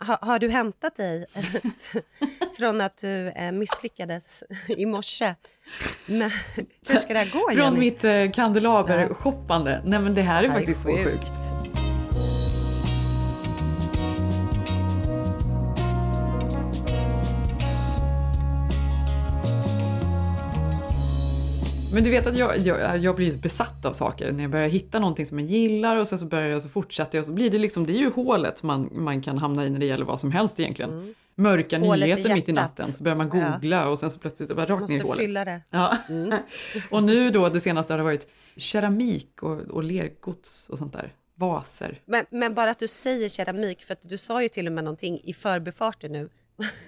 Ha, har du hämtat dig från att du eh, misslyckades i morse? Men, hur ska det här gå, Från Jenny? mitt eh, kandelaber-shoppande. Nej men det här är Det här är faktiskt så sjukt. Men du vet att jag, jag, jag blir besatt av saker när jag börjar hitta någonting som jag gillar och sen så börjar jag så fortsätter jag och så blir det liksom, det är ju hålet man, man kan hamna i när det gäller vad som helst egentligen. Mörka Mm. Hålet i nyheter mitt i natten så börjar man Ja. googla och sen så plötsligt bara rakt ner i hålet. fylla det. Ja. Mm. och nu då det senaste har det varit keramik och, och lergods och sånt där. Vaser. Men, men bara att du säger keramik, för att du sa ju till och med någonting i förbifarten nu.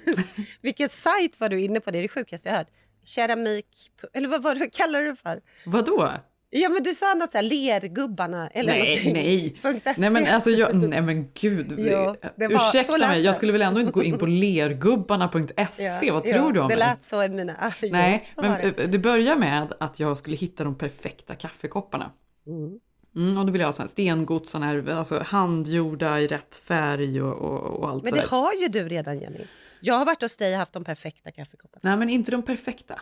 Vilken sajt var du inne på? Det är det sjukaste jag hört. Keramik, eller vad var det, kallar du det för? Vadå? Ja men du sa något såhär, lergubbarna eller Nej, någonting. nej. SE. Nej men alltså, jag, nej men gud. Jo, det så Ursäkta mig, jag det. skulle väl ändå inte gå in på lergubbarna.se, Ja, vad ja, tror du om Det mig? lät så i mina... Ah, jo, Nej, så men det. det. det börjar med att jag skulle hitta de perfekta kaffekopparna. Mm. Mm, och då vill jag ha sån här stengods, sån här, alltså handgjorda i rätt färg och, och, och allt Men det har ju du redan Jenny. Jag har varit hos dig och haft de perfekta kaffekopparna. Nej, men inte de perfekta.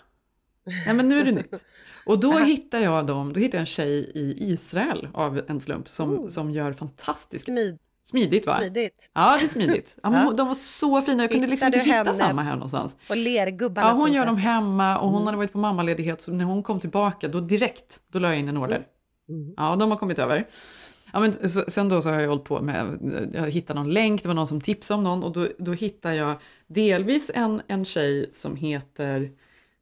Nej, men nu är det nytt. Och då hittar jag dem, då hittar jag en tjej i Israel av en slump som, som gör fantastiskt Smid, smidigt va? smidigt. Ja, det är smidigt. Ja, men Ja. De var så fina, jag kunde liksom inte hitta samma här någonstans. Och lergubbarna. Ja, hon gör dem hemma och hon Mm. hade varit på mammaledighet så när hon kom tillbaka då direkt, då la jag in en order. Mm. Ja, de har kommit över. Ja, men så, sen då så har jag hållit på med, jag hittade någon länk, det var någon som tipsade om någon och då, då hittade jag delvis en, en tjej som heter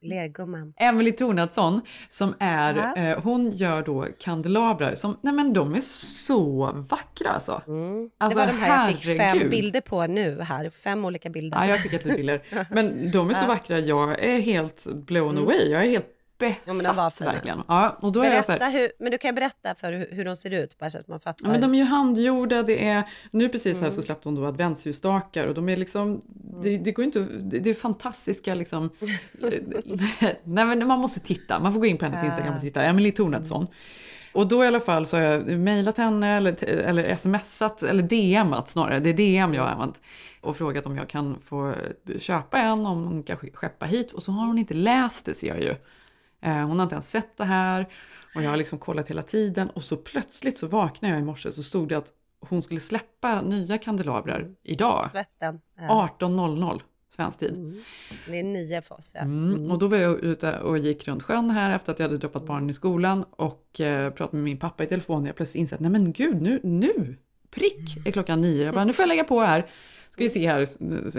Lergumman. Emily Tornadsson som är, Ja. eh, hon gör då kandelabrar som, nej men de är så vackra alltså. Mm. Alltså, det var de här jag fick fem herregud. bilder på nu här. Fem olika bilder. Ja, jag skickat lite bilder. Men de är så vackra, jag är helt blown away. Jag är helt besatt Mm. Ja, men var fina. verkligen. Ja, och då är jag så Berätta här, hur, men du kan berätta för hur, hur de ser ut, bara så att man fattar. ja, men de är ju handgjorda, det är, nu precis här så Mm. släppte hon då adventsljusstakar och de är liksom, det, det går inte, det, det är fantastiska liksom, nej men man måste titta, man får gå in på hennes Instagram och titta, Emily Tornadsson. Och då i alla fall så har jag mejlat henne eller, eller smsat, eller DMat snarare, det är DM jag har använt. Och frågat om jag kan få köpa en, om hon kan skeppa hit. Och så har hon inte läst det ser jag ju. Eh, Hon har inte ens sett det här. Och jag har liksom kollat hela tiden. Och så plötsligt så vaknade jag i morse så stod det att hon skulle släppa nya kandelabrar idag. Svetten. Ja. 18.00 svensk tid. Mm. Det är nio för oss. Ja. Mm. Och då var jag ute och gick runt sjön här efter att jag hade droppat barnen i skolan och eh, pratade med min pappa i telefon och jag plötsligt insett, nej men gud, nu, nu, prick är klockan nio. Jag bara, nu får jag lägga på här. Ska vi se här,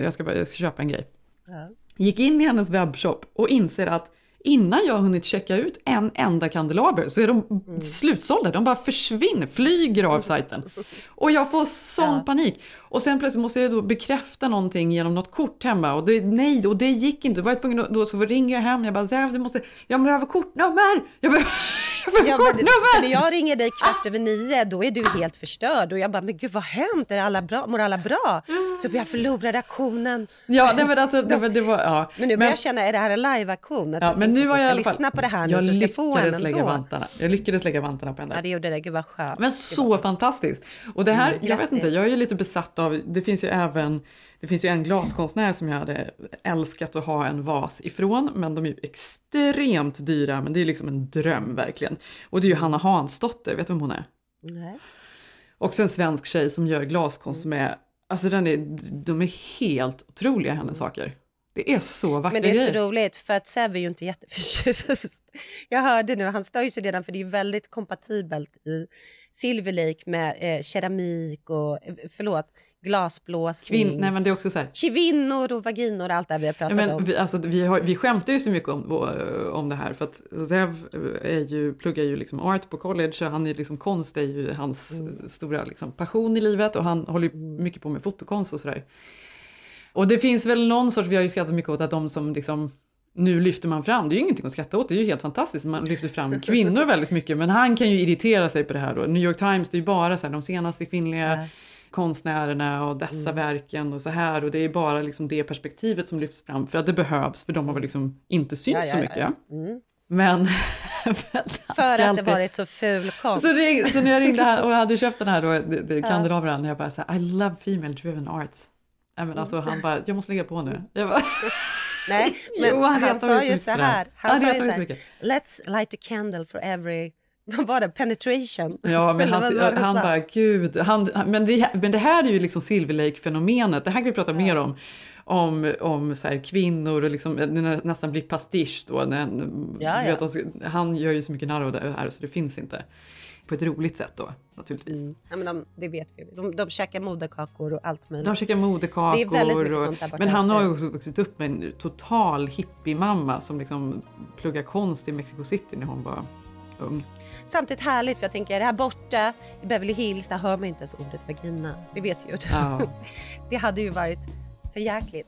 jag ska, bara, jag ska köpa en grej. Ja. Gick in i hennes webbshop och inser att innan jag har hunnit checka ut en enda kandelaber så är de Mm. slutsålda. De bara försvinner, flyger av sajten. Och jag får sån Ja. panik. Och sen plötsligt måste jag då bekräfta någonting genom något kort hemma. Och det, nej, och det gick inte. Då var jag tvungen att, då så ringer jag hem. Jag bara, Zev, du måste, jag behöver kortnummer! Jag behöver, jag behöver Ja, kortnummer! när jag ringer dig kvart över nio, då är du helt förstörd. Och jag bara, men gud vad har hänt? Är alla bra? Mår alla bra? Typ, jag förlorade aktionen. Ja, nej, men alltså, det, var- det var, ja. Men nu börjar jag känna, är det här en liveaktion? Att Ja, men nu att jag i alla fall, lyssna på det här nu jag så ska få en lägga ändå. vantarna. Jag lyckades lägga vantarna på där. Ja, det gjorde det. Gud vad skönt. Men så fantastiskt! Och det här, Mm, jag vet inte, jag är ju lite besatt av, det finns ju även, det finns ju en glaskonstnär som jag hade älskat att ha en vas ifrån, men de är ju extremt dyra, men det är liksom en dröm verkligen. Och det är ju Hanna Hansdotter, vet du vem hon är? Nej. Också en svensk tjej som gör glaskonst som är, alltså den är, de är helt otroliga hennes saker. Det är så vackra Men det är så roligt för att Sev är ju inte jätteförtjust. Jag hörde nu, han stör ju sig redan för det är ju väldigt kompatibelt i Silver Lake med eh, keramik och, eh, förlåt, glasblåsning, Kvin, nej men det är också så här, kvinnor och vaginor, allt det vi har Ja, pratat men om. vi, alltså, vi, har, vi skämtar ju så mycket om, om det här för att Zev är ju, pluggar ju liksom art på college och han är liksom, konst är ju hans Mm. stora liksom, passion i livet och han håller ju mycket på med fotokonst och sådär. Och det finns väl någon sorts, vi har ju skrattat mycket åt att de som liksom nu lyfter man fram, det är ju ingenting att skratta åt, det är ju helt fantastiskt, man lyfter fram kvinnor väldigt mycket, men han kan ju irritera sig på det här då. New York Times, det är ju bara så här, de senaste kvinnliga Ja. Konstnärerna och dessa verken och så här och det är bara liksom det perspektivet som lyfts fram för att det behövs för de har väl liksom inte synts Ja, ja, så mycket. ja. Mm. Men... För att det varit så ful konst. så, ring, så när jag ringde här och jag hade köpt den här då, kandelabern, jag bara så här, I love female driven arts. Nej, men alltså, han bara, jag måste lägga på nu. Jag bara, Nej, men Jo, han han, sa ju så här. Han Han sa ju så här. Let's light a candle for every... Vad var det? Penetration? Ja, men han, han sa? bara, gud. Han, han- men, det, men det här är ju liksom Silver Lake-fenomenet. Det här kan vi prata mer om. Om, om så här, kvinnor och liksom, när det nästan blir pastisch då. När, Ja, ja. Vet, han gör ju så mycket narr av det här så det finns inte. På ett roligt sätt då, naturligtvis. Mm. Ja, men de, det vet vi. De, de käkar moderkakor och allt möjligt. De käkar moderkakor. Det är väldigt mycket och, sånt där borta men han har ju också vuxit upp med en total hippiemamma som liksom pluggar konst i Mexico City när hon var ung. Samtidigt härligt för jag tänker här borta i Beverly Hills där hör man inte ens ordet vagina. Det vet ju du. Ja. Det hade ju varit för jäkligt.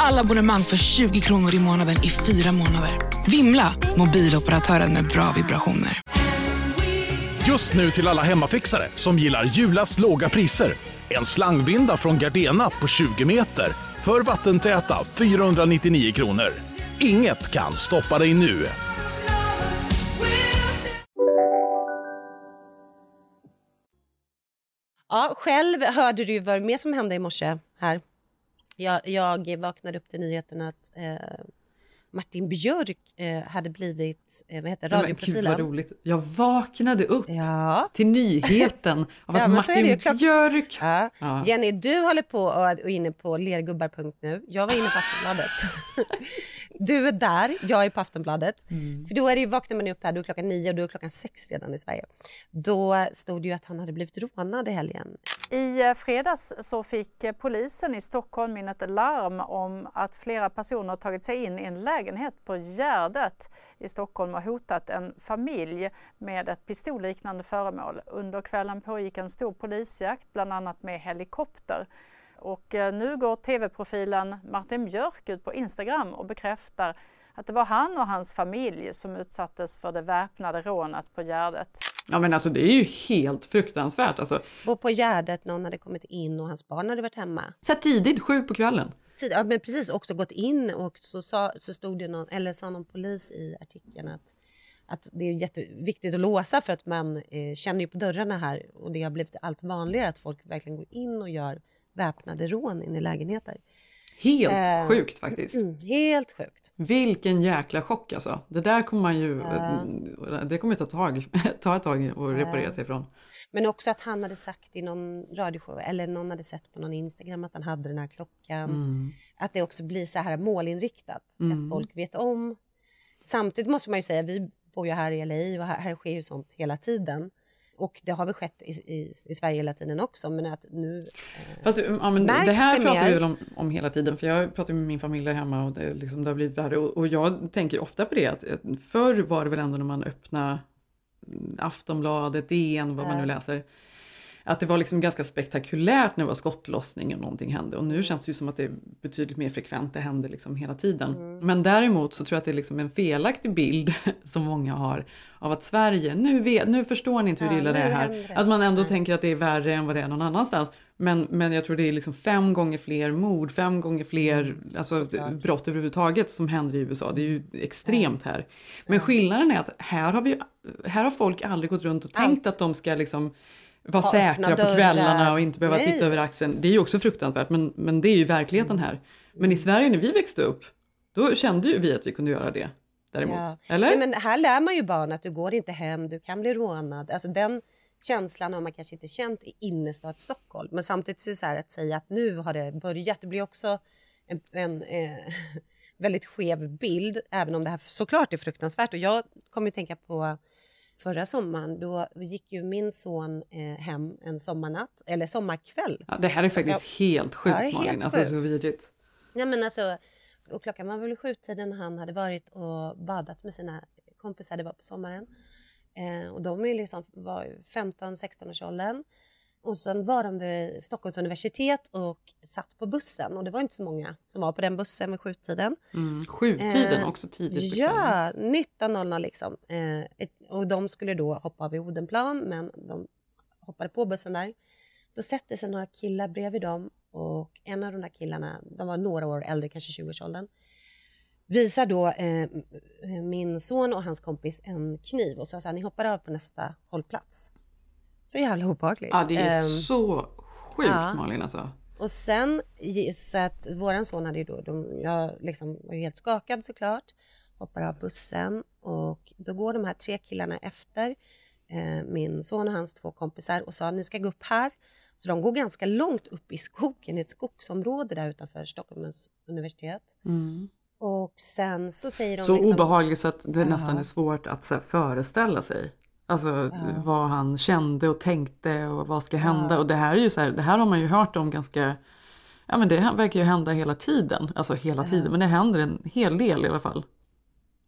Alla abonnemang för 20 kronor i månaden i fyra månader. Vimla! Mobiloperatören med bra vibrationer. Just nu till alla hemmafixare som gillar julast låga priser. En slangvinda från Gardena på 20 meter för vattentäta 499 kronor. Inget kan stoppa dig nu. Ja, själv hörde du vad mer som hände i morse här. Jag, jag vaknade upp till nyheten att eh, Martin Björk eh, hade blivit eh, vad heter Nej, men Gud vad radioprofilen. roligt. Jag vaknade upp Ja. till nyheten av att Ja, Martin Björk... Ja. Ja. Jenny, du håller på och och är inne på lergubbar.nu. Jag var inne på Aftonbladet. du är där, jag är på Aftonbladet. Mm. För då är det ju, vaknar man upp här, då är klockan nio och då är klockan sex redan i Sverige. Då stod det ju att han hade blivit rånad i helgen. I eh, fredags så fick eh, polisen i Stockholm in ett larm om att flera personer tagit sig in i en lägenhet på Gärdet i Stockholm och hotat en familj med ett pistolliknande föremål. Under kvällen pågick en stor polisjakt, bland annat med helikopter. Och eh, nu går tv-profilen Martin Björk ut på Instagram och bekräftar att det var han och hans familj som utsattes för det väpnade rånet på Gärdet. Ja men alltså det är ju helt fruktansvärt. Alltså, Bo på Gärdet, någon hade kommit in och hans barn hade varit hemma. så tidigt, sju på kvällen. Tid, ja, men precis också gått in och så, sa, så stod det någon, eller sa någon polis i artikeln att, att det är jätteviktigt att låsa för att man eh, känner ju på dörrarna här och det har blivit allt vanligare att folk verkligen går in och gör väpnade rån in i lägenheter. Helt Eh, sjukt faktiskt. Mm, helt sjukt. Vilken jäkla chock alltså. Det där kommer man ju, det kommer ju ta, tag, ta ett tag och reparera sig ifrån. Men också att han hade sagt i någon radioshow eller någon hade sett på någon Instagram att han hade den här klockan. Mm. Att det också blir så här målinriktat. Att folk vet om. Samtidigt måste man ju säga, vi bor ju här i LA och här, här sker ju sånt hela tiden. Och det har väl skett i, i, i Sverige hela tiden också. Men att nu... Fast, ja, men Märks det här det pratar mer? vi väl om, om hela tiden, för jag pratar med min familj där hemma och det, liksom, det har blivit värre. Och, och jag tänker ofta på det, att att förr var det väl ändå när man öppnade Aftonbladet, DN, vad man nu läser, att det var liksom ganska spektakulärt när det var skottlossning och någonting hände. Och nu känns det ju som att det är betydligt mer frekvent, det händer liksom hela tiden. Mm. Men däremot så tror jag att det är liksom en felaktig bild som många har av att Sverige, nu, vet, nu förstår ni inte hur Ja, illa det är här. det. Att man ändå tänker att det är värre än vad det är någon annanstans. Men, men jag tror det är liksom fem gånger fler mord, fem gånger fler alltså, Såklart. brott överhuvudtaget som händer i USA. Det är ju extremt här. Men skillnaden är att här har, vi, här har folk aldrig gått runt och tänkt att de ska liksom vara säkra på kvällarna och inte behöva Nej. titta över axeln. Det är ju också fruktansvärt men, men det är ju verkligheten här. Men i Sverige när vi växte upp, då kände ju vi att vi kunde göra det. Däremot. Ja. Eller? Nej, men här lär man ju barn att du går inte hem, du kan bli rånad. Alltså den känslan har man kanske inte känt i innerstad Stockholm. Men samtidigt så är det så här att säga att nu har det börjat. Det blir också en, en eh, väldigt skev bild, även om det här såklart är fruktansvärt. Och jag kommer ju tänka på förra sommaren, då gick ju min son eh, hem en sommarnatt, eller sommarkväll. Ja, det här är faktiskt helt sjukt Ja, är helt Malin. Alltså så sjukt. vidrigt. Ja, men alltså, och klockan var väl sjutiden han hade varit och badat med sina kompisar, det var på sommaren. Eh, och de är liksom, var 15-16 års åldern. Och sen var de vid Stockholms universitet och satt på bussen. Och det var inte så många som var på den bussen vid sjutiden. Mm. Sjutiden Eh, också tidigt. Ja, 19.00 liksom. Eh, ett, och de skulle då hoppa vid Odenplan, men de hoppade på bussen där. Då sätter sig några killar bredvid dem och en av de där killarna, de var några år äldre, kanske 20-årsåldern, visar då eh, min son och hans kompis en kniv och sa så här, ni hoppar av på nästa hållplats. Så jävla obehagligt. Ja, det är Ehm, så sjukt ja. Malin alltså. och sen, så att våran son hade ju då, de, jag liksom var ju helt skakad såklart, hoppar av bussen och då går de här tre killarna efter eh, min son och hans två kompisar och sa ni ska gå upp här. Så de går ganska långt upp i skogen, i ett skogsområde där utanför Stockholms universitet. Mm. Och sen så säger de Så liksom, obehagligt så att det nästan är svårt att så här, föreställa sig. Alltså vad han kände och tänkte och vad ska hända. Och det här är ju så här, det här har man ju hört om ganska, ja men det verkar ju hända hela tiden. Alltså hela tiden, men det händer en hel del i alla fall.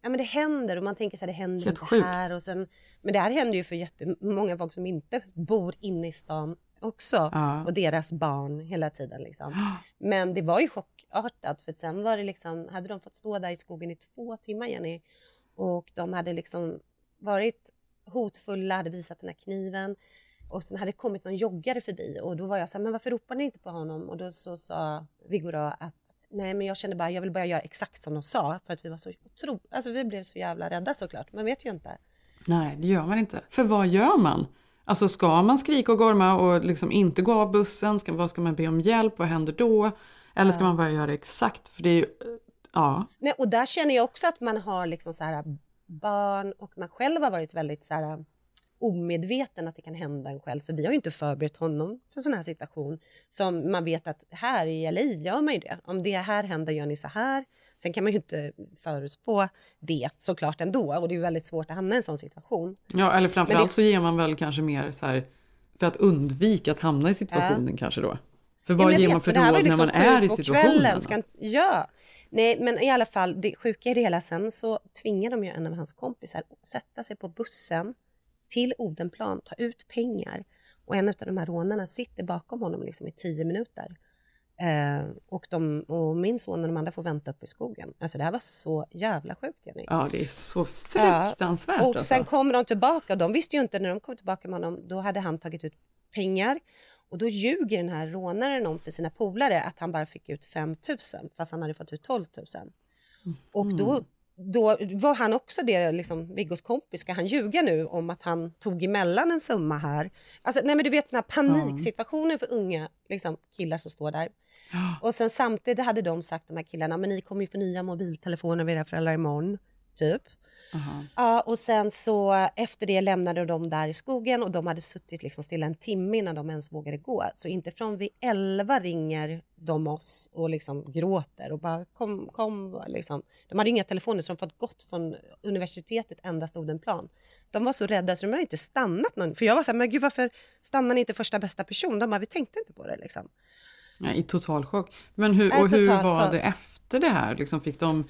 Ja men det händer och man tänker så här, det händer Helt inte här och sen, men det här händer ju för jättemånga folk som inte bor inne i stan också Ja. och deras barn hela tiden liksom. Men det var ju chockartat för sen var det liksom, hade de fått stå där i skogen i två timmar Jenny och de hade liksom varit hotfulla, hade visat den här kniven och sen hade det kommit någon joggare förbi och då var jag så här, men varför ropar ni inte på honom? Och då så sa Viggo då att nej men jag kände bara, jag vill bara göra exakt som de sa för att vi var så otro, alltså vi blev så jävla rädda såklart, man vet ju inte. Nej, det gör man inte. För vad gör man? Alltså ska man skrika och gorma och liksom inte gå av bussen? Ska, vad ska man be om hjälp? Vad händer då? Eller ska man bara göra exakt? För det är ju, ja. Nej, och där känner jag också att man har liksom så här barn och man själv har varit väldigt så här omedveten att det kan hända en själv. Så vi har ju inte förberett honom för en sån här situation. Som man vet att här i LA gör man ju det. Om det här händer gör ni så här. Sen kan man ju inte förutspå det såklart ändå och det är ju väldigt svårt att hamna i en sån situation. ja, eller framförallt det- så ger man väl kanske mer så här för att undvika att hamna i situationen kanske då. För vad Ja, ger man för råd ju när man liksom är i situationen? Ska, ja, nej men i alla fall det sjuka i det hela sen så tvingar de ju en av hans kompisar att sätta sig på bussen till Odenplan, ta ut pengar och en av de här rånarna sitter bakom honom liksom i tio minuter. Eh, och, de, och min son och de andra får vänta upp i skogen. Alltså det här var så jävla sjukt Jenny. Ja, det är så fruktansvärt Ja, och alltså. sen kommer de tillbaka och de visste ju inte när de kom tillbaka med honom, då hade han tagit ut pengar och då ljuger den här rånaren om för sina polare att han bara fick ut 5 000 fast han hade fått ut 12 000. Och Mm. då, då var han också det, liksom, Viggos kompis, ska han ljuga nu om att han tog emellan en summa här? Alltså, nej men du vet den här paniksituationen för unga liksom, killar som står där. Och sen samtidigt hade de sagt, de här killarna, men ni kommer ju få nya mobiltelefoner av era föräldrar imorgon, typ. Aha. Ja, och sen så efter det lämnade de där i skogen och de hade suttit liksom stilla en timme innan de ens vågade gå. Så inte från vid elva ringer de oss och liksom gråter och bara kom, kom liksom. De hade inga telefoner så de fått gått från universitetet endast Odenplan. De var så rädda så de hade inte stannat någon. För jag var så här, men gud varför stannar ni inte första bästa person? De bara, vi tänkte inte på det liksom. Ja, I total chock. Men hur, och hur var det efter det här? Liksom fick, de,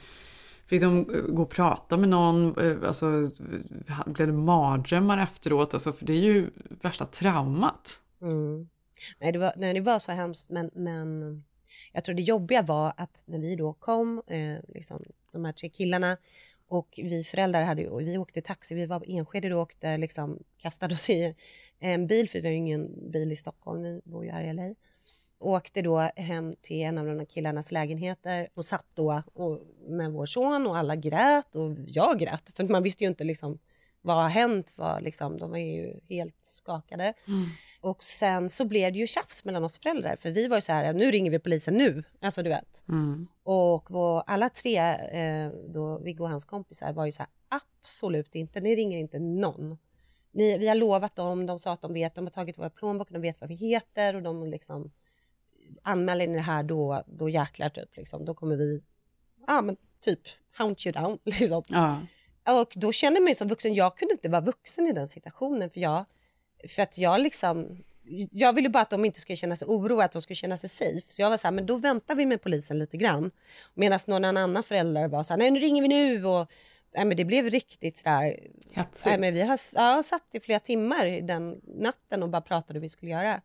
fick de eh, gå och prata med någon? Eh, alltså, blev det mardrömmar efteråt? Alltså, för det är ju värsta traumat. Mm. Nej, det var, nej, det var så hemskt, men, men jag tror det jobbiga var att när vi då kom, eh, liksom, de här tre killarna, och vi föräldrar hade och vi åkte taxi, vi var i Enskede då och liksom, kastade oss i en bil, för vi har ju ingen bil i Stockholm, vi bor ju här i LA åkte då hem till en av de killarnas lägenheter och satt då och, med vår son och alla grät och jag grät för man visste ju inte liksom vad har hänt? Vad, liksom, de var ju helt skakade. Mm. Och sen så blev det ju tjafs mellan oss föräldrar för vi var ju så här, nu ringer vi polisen nu. Alltså du vet. Mm. Och vår, alla tre, eh, då Viggo och hans kompisar var ju så här, absolut inte, ni ringer inte någon. Ni, vi har lovat dem, de sa att de vet, de har tagit våra plånböcker, de vet vad vi heter och de liksom anmäler ni det här då, då jäklar typ liksom, då kommer vi, ja men typ hunt you down liksom. Ja. Och då kände jag mig som vuxen, jag kunde inte vara vuxen i den situationen för jag, för att jag liksom, jag ville bara att de inte skulle känna sig oroade, att de skulle känna sig safe. Så jag var så här, men då väntar vi med polisen lite grann. Medan någon annan förälder var så här, nej nu ringer vi nu och nej, men det blev riktigt sådär. Hetsigt. Nej, men vi har ja, satt i flera timmar den natten och bara pratade hur vi skulle göra.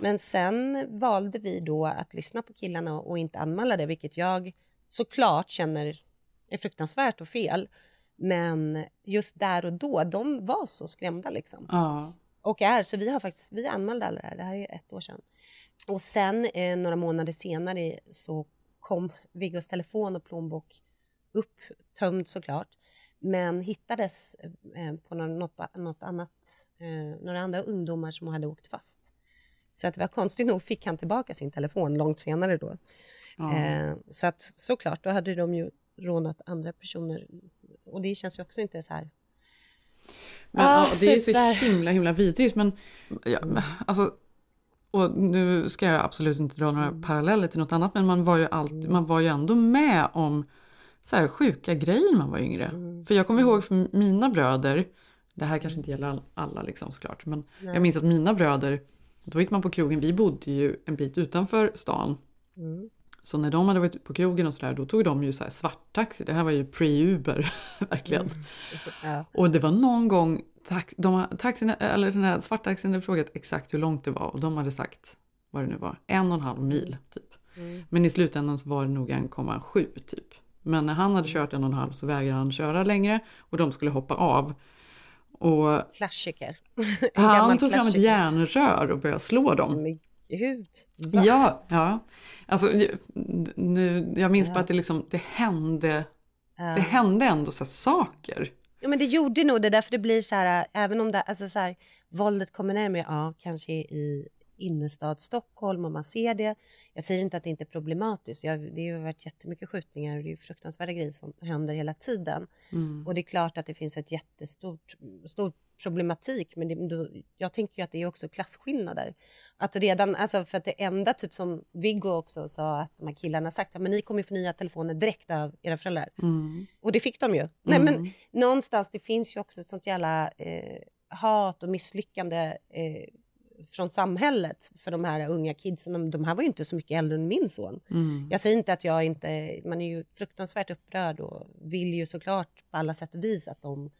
Men sen valde vi då att lyssna på killarna och inte anmäla det, vilket jag såklart känner är fruktansvärt och fel. Men just där och då, de var så skrämda liksom. Ja. Och är, så vi har faktiskt, vi anmälde alla det här, det här är ett år sedan. Och sen eh, några månader senare så kom Viggos telefon och plånbok upptömd såklart. Men hittades eh, på något, något annat, eh, några andra ungdomar som hade åkt fast. Så att det var konstigt nog fick han tillbaka sin telefon långt senare då. Ja. Eh, så att såklart, då hade de ju rånat andra personer. Och det känns ju också inte så här... Men, Ah, ja, det är super. så himla himla vidrigt. Men ja, alltså, och nu ska jag absolut inte dra några paralleller till något annat, men man var ju, alltid, man var ju ändå med om så här sjuka grejer när man var yngre. För jag kommer ihåg för mina bröder, det här kanske inte gäller all- alla liksom såklart, men Nej. jag minns att mina bröder, då gick man på krogen, vi bodde ju en bit utanför stan. Mm. Så när de hade varit på krogen och sådär, då tog de ju så här svarttaxi. Det här var ju pre-Uber, verkligen. Ja. Och det var någon gång, tax, de, taxin, eller den här svarttaxin hade frågat exakt hur långt det var och de hade sagt, vad det nu var, en och en halv mil typ. Mm. Men i slutändan så var det nog 1,7 typ. Men när han hade kört en och en halv så vägrade han köra längre och de skulle hoppa av. Och Klassiker. han tog fram ett järnrör och började slå dem. Men gud. Va? Ja, ja. Alltså, nu, jag minns Ja. bara att det, liksom, det hände, det hände ändå så saker. Ja, men det gjorde nog det, därför det blir så här, även om det, alltså så här, våldet kommer närmare, ja, kanske i innerstad Stockholm och man ser det. Jag säger inte att det inte är problematiskt. Jag, det har varit jättemycket skjutningar och det är fruktansvärda grejer som händer hela tiden. Mm. Och det är klart att det finns ett jättestort stor problematik, men det, jag tänker ju att det är också klasskillnader. Att redan, alltså för att det enda typ som Viggo också sa att de här killarna sagt, men ni kommer få nya telefoner direkt av era föräldrar. Mm. Och det fick de ju. Nej, men Mm. någonstans, det finns ju också ett sånt jävla eh, hat och misslyckande eh, från samhället för de här unga kidsen. De, här var ju inte så mycket äldre än min son. Mm. Jag säger inte att jag inte... Man är ju fruktansvärt upprörd och vill ju såklart på alla sätt och vis att de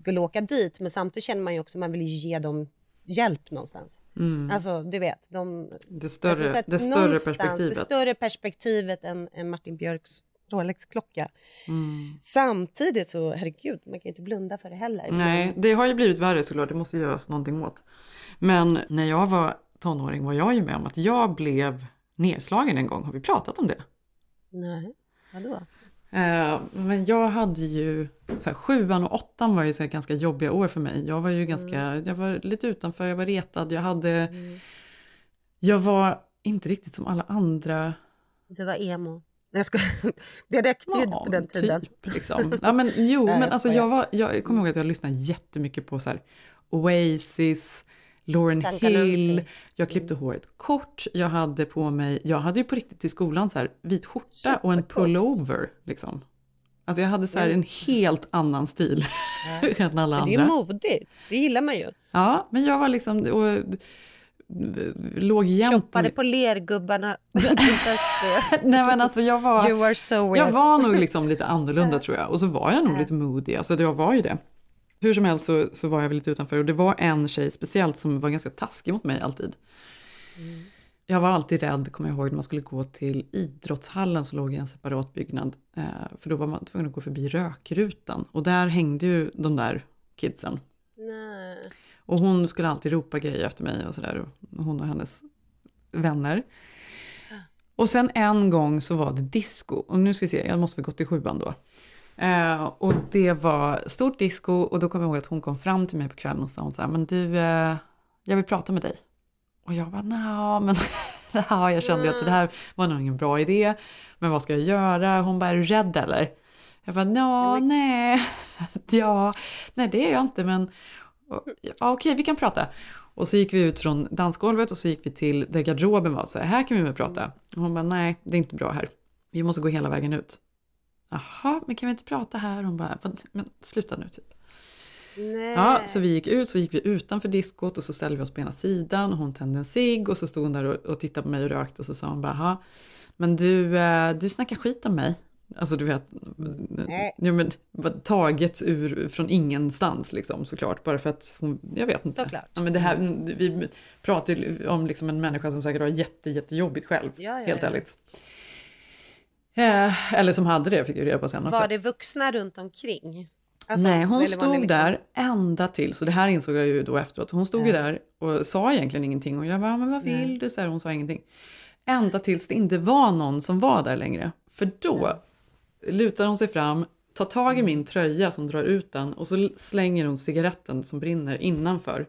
skulle åka dit. Men samtidigt känner man ju också man vill ju ge dem hjälp någonstans. Mm. Alltså, du vet. De, Det större, så att det större perspektivet. Det större perspektivet än, än Martin Björks Rolex-klocka. Mm. Samtidigt så, herregud, man kan ju inte blunda för det heller. Nej, det har ju blivit värre såklart. Det måste göras någonting åt. Men när jag var tonåring var jag ju med om att jag blev nedslagen en gång. Har vi pratat om det? Nej, vadå? Eh, men jag hade ju, så här, sjuan och åttan var ju så här, ganska jobbiga år för mig. Jag var ju ganska, jag var lite utanför, jag var retad, jag hade, jag var inte riktigt som alla andra. Du var emo. Jag ska... Det räckte ju Ja, på den tiden. typ liksom. Ja, men, jo, Nej, men jag alltså jag, var, jag kommer ihåg att jag lyssnade jättemycket på så här, Oasis, Lauren Skanka Hill, jag klippte håret kort, jag hade på mig, jag hade ju på riktigt i skolan så här, vit skjorta och en pullover. Liksom. Alltså jag hade så här, en helt annan stil än alla Men det är andra. modigt. Det gillar man ju. Ja, men jag var liksom, och, låg jämt Shoppade på lergubbarna. Nej men alltså jag var, You are so weird. jag var nog liksom lite annorlunda tror jag. Och så var jag nog lite moody, alltså jag var ju det. Hur som helst så, så var jag väl lite utanför och det var en tjej speciellt som var ganska taskig mot mig alltid. Jag var alltid rädd, kommer jag ihåg, när man skulle gå till idrottshallen som låg i en separat byggnad. Eh, för då var man tvungen att gå förbi rökrutan och där hängde ju de där kidsen. Nej. Och hon skulle alltid ropa grejer efter mig och sådär. Hon och hennes vänner. Och sen en gång så var det disco. Och nu ska vi se, jag måste väl gått till sjuan då. Eh, och det var stort disco och då kommer jag ihåg att hon kom fram till mig på kvällen och sa hon så här, men du, eh, jag vill prata med dig. Och jag var nja, men ja, jag kände att det här var nog ingen bra idé. Men vad ska jag göra? Hon bara, är du rädd eller? Jag bara, ja, nej, ja, nej det är jag inte, men ja, okej, vi kan prata. Och så gick vi ut från dansgolvet och så gick vi till där garderoben var. Så här, här kan vi väl prata. Och hon bara, nej, det är inte bra här. Vi måste gå hela vägen ut. Jaha, men kan vi inte prata här? Hon bara, men sluta nu typ. Nej. Ja, så vi gick ut, så gick vi utanför diskot och så ställde vi oss på ena sidan och hon tände en cigg och så stod hon där och, och tittade på mig och rökte och så sa hon bara, "Jaha, men du, eh, du snackar skit om mig. Alltså du vet, ja, men, taget ur, från ingenstans liksom såklart. Bara för att hon, jag vet inte. Såklart. Ja, men det här, vi pratar ju om liksom en människa som säkert har jätte, jättejobbigt själv, Ja, ja, helt ja. ärligt. Eh, eller som hade det, fick jag reda på sen. också. Var det vuxna runt omkring? Alltså, Nej, hon stod liksom- där ända till, så det här insåg jag ju då efteråt. Hon stod ju där och sa egentligen ingenting och jag bara, men vad vill Nej. du? Så här, hon sa ingenting. Ända tills det inte var någon som var där längre. För då lutar hon sig fram, tar tag i Mm. min tröja som drar ut den och så slänger hon cigaretten som brinner innanför.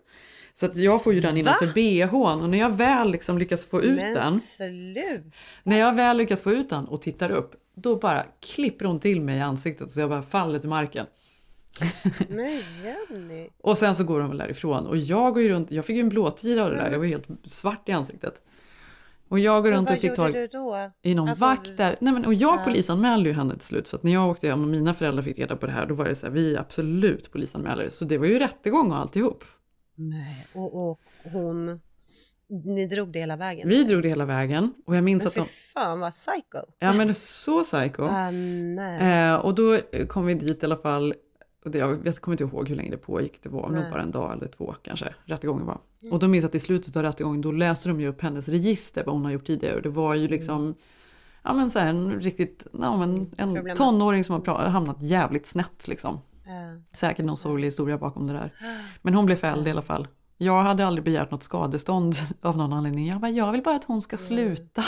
Så att jag får ju den innanför bhn och när jag väl liksom lyckas få ut Men den, slut. när jag väl lyckas få ut den och tittar upp, då bara klipper hon till mig i ansiktet så jag bara faller till marken. Men Jenny. Och sen så går de väl därifrån. Och jag går ju runt, jag fick ju en blåtira av det där, jag var helt svart i ansiktet. Och jag går runt och fick tag i någon Alltså, vakt där. Nej, men, och jag Ja. polisanmälde ju henne till slut. För att när jag åkte hem och mina föräldrar fick reda på det här, då var det så här, vi är absolut polisanmälare. Så det var ju rättegång och alltihop. Nej. Och, och hon... Ni drog det hela vägen? Vi drog det hela vägen. Och jag minns Men att de... fan vad psycho. Ja men så psycho. Nej. Eh, och då kom vi dit i alla fall. Och det, jag vet, kommer inte ihåg hur länge det pågick. Det var nog Nej. bara en dag eller två kanske. Rättegången var. Och då minns jag att i slutet av rättegången då läste de ju upp hennes register. Vad hon har gjort tidigare. Och det var ju liksom. Ja men så här, en riktigt. Ja, men en tonåring som har hamnat jävligt snett liksom. Ja. Säkert någon sorglig historia bakom det där. Men hon blev fälld i alla fall. Jag hade aldrig begärt något skadestånd av någon anledning. Jag bara, jag vill bara att hon ska sluta.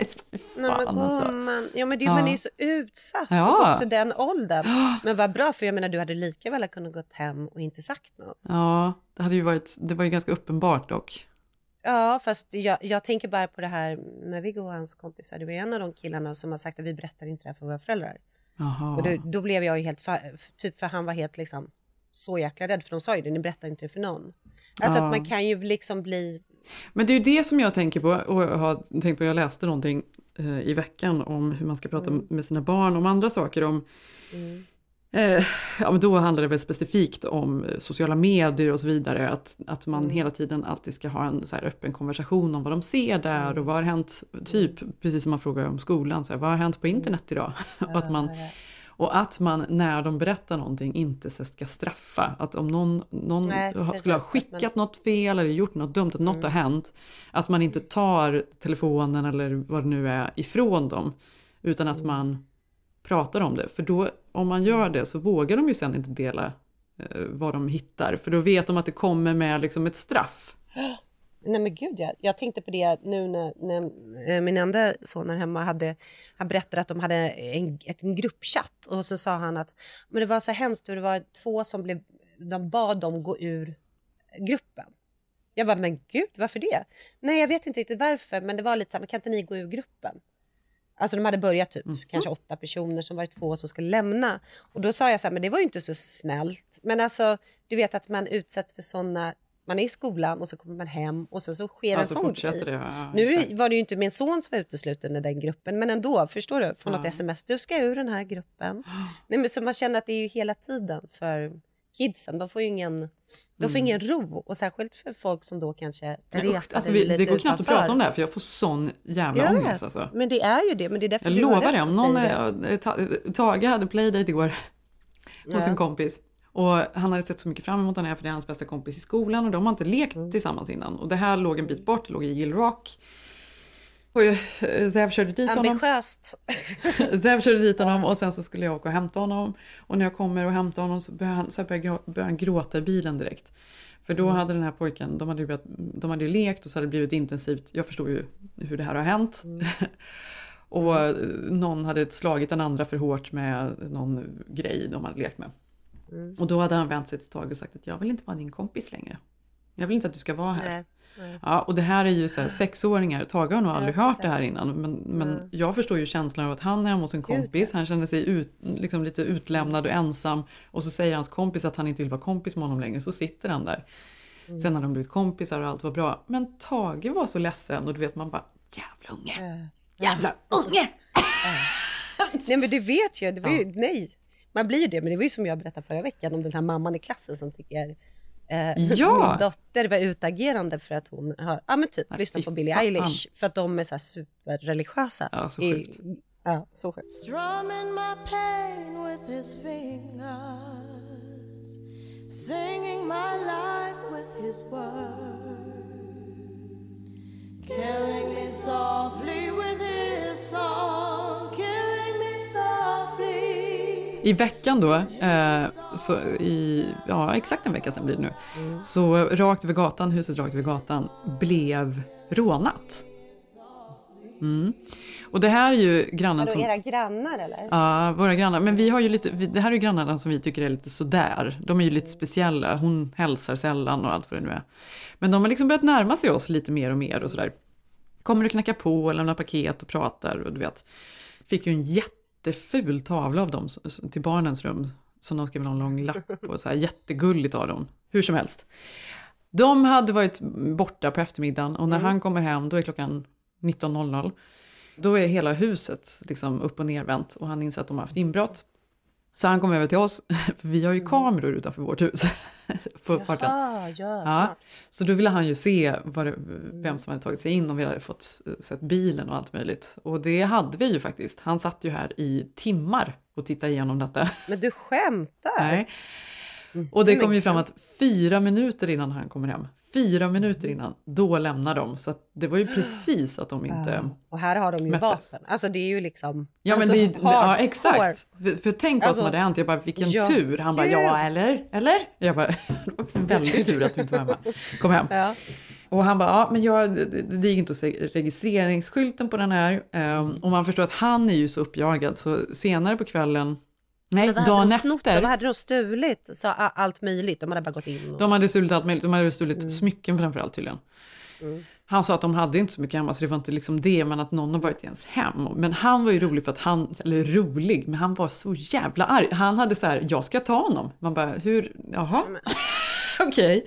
Fy Nej, men alltså. gumman, ja men det, Ja. man är ju så utsatt. Ja. Och också den åldern. Men vad bra, för jag menar du hade lika väl kunnat gått hem och inte sagt något. Ja, det hade ju varit, det var ju ganska uppenbart dock. Ja, fast jag, jag tänker bara på det här med Viggo och hans kompisar. Det var en av de killarna som har sagt att vi berättar inte det här för våra föräldrar. Jaha. Och då, då blev jag ju helt, fa- typ för han var helt liksom så jäkla rädd för de sa ju det, ni berättar inte det för någon. Alltså Ja. att man kan ju liksom bli, Men det är ju det som jag tänker på och jag har tänkt på, jag läste någonting eh, i veckan om hur man ska prata Mm. med sina barn om andra saker. Om, eh, ja, men då handlar det väl specifikt om sociala medier och så vidare. Att, att man Mm. hela tiden alltid ska ha en så öppen konversation om vad de ser där och vad har hänt, typ precis som man frågar om skolan, så här, vad har hänt på internet idag? och, att man, och att man när de berättar någonting inte ska straffa. Att om någon, någon Nej, skulle ha skickat man- något fel eller gjort något dumt, att något har hänt. Att man inte tar telefonen eller vad det nu är ifrån dem. Utan att man pratar om det. För då, om man gör det så vågar de ju sen inte dela eh, vad de hittar. För då vet de att det kommer med liksom ett straff. Nej men gud jag, jag tänkte på det nu när, när eh, min enda son här hemma hade, han berättade att de hade en, en gruppchatt och så sa han att men det var så hemskt för det var två som blev, de bad dem gå ur gruppen. Jag bara, men gud, varför det? Nej, jag vet inte riktigt varför, men det var lite så här, men kan inte ni gå ur gruppen? Alltså de hade börjat typ, kanske åtta personer som var två som skulle lämna. Och då sa jag så här, men det var ju inte så snällt. Men alltså, du vet att man utsätts för sådana, man är i skolan och så kommer man hem och så, så sker Ja, en så sån grej. det, ja, nu exakt. var det ju inte min son som var utesluten i den gruppen, men ändå, förstår du? Från något Ja. sms, du ska ur den här gruppen. Nej, men så man känner att det är ju hela tiden för kidsen, de får ju ingen, de får Mm. ingen ro. Och särskilt för folk som då kanske är retade alltså vi, det går knappt att prata om det här för jag får sån jävla Jag ångest alltså. Men det är ju det, men det är därför Jag lovar det, om någon, det. eh, Ta- Tage hade playdate igår hos Ja. en kompis. Och han hade sett så mycket fram emot den här för det är hans bästa kompis i skolan och de har inte lekt Mm. tillsammans innan. Och det här låg en bit bort, låg i Gill Rock. Och eh, Zev körde dit honom. Ambitiöst. Zev körde dit honom och sen så skulle jag åka och hämta honom. Och när jag kommer och hämtar honom så börjar han, så börjar, han gråta i bilen direkt. För då hade den här pojken, de hade, ju de hade ju lekt och så hade det blivit intensivt. Jag förstår ju hur det här har hänt. och eh, någon hade slagit den andra för hårt med någon grej de hade lekt med. Mm. Och då hade han vänt sig till Tage och sagt att jag vill inte vara din kompis längre. Jag vill inte att du ska vara här. Nej, nej. Ja, och det här är ju så här, sexåringar, Tage har nog aldrig hört det. här innan. Men, men Mm. jag förstår ju känslan av att han är hemma hos en kompis, han känner sig ut, liksom lite utlämnad och ensam. Och så säger hans kompis att han inte vill vara kompis med honom längre, så sitter han där. Mm. Sen har de blivit kompisar och allt var bra. Men Tage var så ledsen och du vet man bara, jävla unge, jävla unge! Nej men det vet jag, det var ju, nej. Man blir ju det, men det var ju som jag berättade förra veckan om den här mamman i klassen som tycker eh, Ja. min dotter var utagerande för att hon har, ja men typ, lyssnat på Billie. Eilish för att de är så här superreligiösa. Ja, så I- sjukt. Ja, så sjukt. Strumming my pain with his fingers, singing my life with his words, killing me softly with his song, killing me softly. I veckan då, eh, så i, ja exakt en vecka sedan blir det nu, så rakt över gatan, huset rakt över gatan, blev rånat. Mm. Och det här är ju grannen som... era grannar eller? Ja, våra grannar. Men vi har ju lite, vi, det här är ju grannarna som vi tycker är lite sådär. De är ju lite speciella. Hon hälsar sällan och allt vad det nu är. Men de har liksom börjat närma sig oss lite mer och mer och sådär. Kommer och knackar på och lämnar paket och pratar och du vet. Fick ju en jätteful tavla av dem till barnens rum. Som de skrev någon lång lapp på. Så här, jättegulligt av dem. Hur som helst. De hade varit borta på eftermiddagen och när han kommer hem då är klockan 19.00. Då är hela huset liksom upp och nervänt och han inser att de har haft inbrott. Så han kommer över till oss, för vi har ju kameror utanför vårt hus. Ah, ja, Ja, så då ville han ju se det, vem som hade tagit sig in, om vi hade fått sett bilen och allt möjligt. Och det hade vi ju faktiskt. Han satt ju här i timmar och tittade igenom detta. Men du skämtar? Nej. Och det kom ju fram att fyra minuter innan han kommer hem, fyra minuter innan, då lämnar de. Så det var ju precis att de inte... Ja. Och här har de ju möttes. vapen. Alltså det är ju liksom... Ja men alltså, det, är- ja exakt. För, för tänk vad Alltså, som hade hänt. Jag bara, vilken ja, tur. Han bara, ja eller? Eller? Jag bara, väldigt tur att du inte var hemma. Kom hem. Ja. Och han bara, ja men jag, det gick inte att se registreringsskylten på den här. Um, och man förstår att han är ju så uppjagad så senare på kvällen, nej Men vad hade dagen de snott då? efter. Vad hade de stulit? Så, allt möjligt? De hade bara gått in och... De hade stulit allt möjligt, de hade stulit Mm. smycken framförallt tydligen. Han sa att de hade inte så mycket hemma så det var inte liksom det, men att någon har varit i ens hem. Men han var ju rolig för att han, eller rolig, men han var så jävla arg. Han hade så här, jag ska ta honom. Man bara, hur, jaha, okej.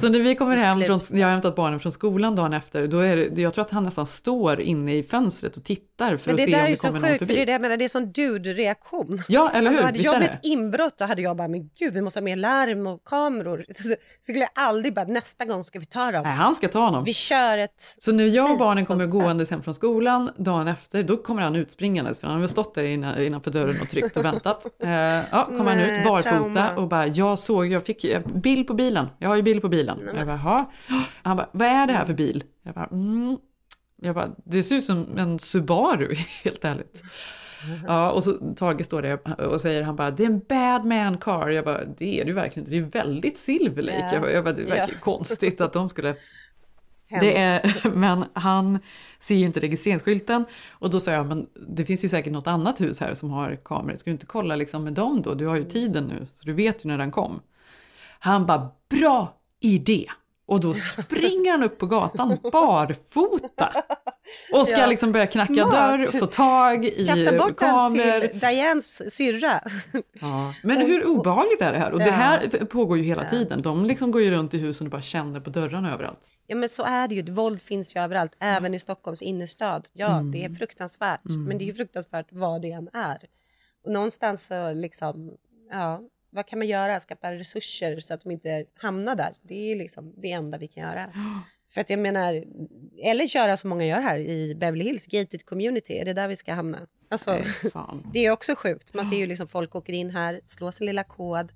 Så när vi kommer hem, från, jag har hämtat barnen från skolan dagen efter, då är det, jag tror att han nästan står inne i fönstret och tittar för Men att det se om ju det så kommer någon sjukt, för förbi. det är det jag menar, det är sån dude-reaktion. Ja, eller hur? Alltså hade Visst jag blivit inbrott då hade jag bara, men gud vi måste ha mer larm och kameror. Så, så skulle jag aldrig bara, nästa gång ska vi ta dem. Nej, han ska ta honom. Vi kör ett... Så när jag och barnen kommer gåendes hem från skolan dagen efter, då kommer han utspringandes, för han har väl stått där innan, innanför dörren och tryckt och väntat. Eh, ja, kom han ut barfota trauma. och bara, jag såg, jag fick eh, bild på bilen, jag har ju bild på bilen. Jag bara, "Jaha." Han bara, vad är det här för bil? Jag bara, mm. Jag bara, det ser ut som en Subaru, helt ärligt. Ja, och så Tage står där och säger, han bara, det är en bad man car. Jag bara, det är det ju verkligen inte, det är väldigt Silver Lake. Ja. Jag bara, jag bara, det verkar Ja. konstigt att de skulle det är, men han ser ju inte registreringsskylten och då sa jag, men det finns ju säkert något annat hus här som har kameror. Ska du inte kolla liksom med dem då? Du har ju tiden nu, så du vet ju när den kom. Han bara, bra idé! Och då springer han upp på gatan barfota. Och ska Ja, liksom börja knacka smart. dörr, få tag i Kasta bort den kameror. till Dianes syrra. Ja. Men hur obehagligt är det här? Och det Ja. här pågår ju hela tiden. De liksom går ju runt i husen och bara känner på dörrarna överallt. Ja men så är det ju, våld finns ju överallt, även i Stockholms innerstad. Ja, Mm. det är fruktansvärt, Mm. men det är ju fruktansvärt vad det än är. Och någonstans så liksom, ja, vad kan man göra? Skapa resurser så att de inte hamnar där. Det är liksom det enda vi kan göra. För att jag menar, eller köra som många gör här i Beverly Hills, gated community, är det där vi ska hamna? Alltså, Nej, det är också sjukt. Man ser ju liksom folk åker in här, slår sin lilla kod,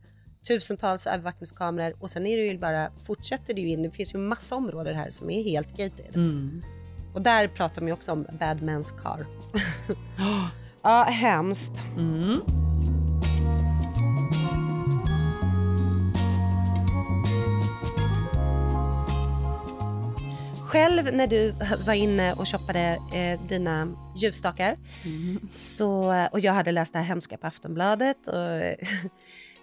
tusentals övervakningskameror och sen är det ju bara, fortsätter det ju in, det finns ju massa områden här som är helt gated. Mm. Och där pratar de ju också om bad man's car. ja, hemskt. Mm. Själv när du var inne och shoppade eh, dina ljusstakar så, och jag hade läst det här hemska på Aftonbladet och,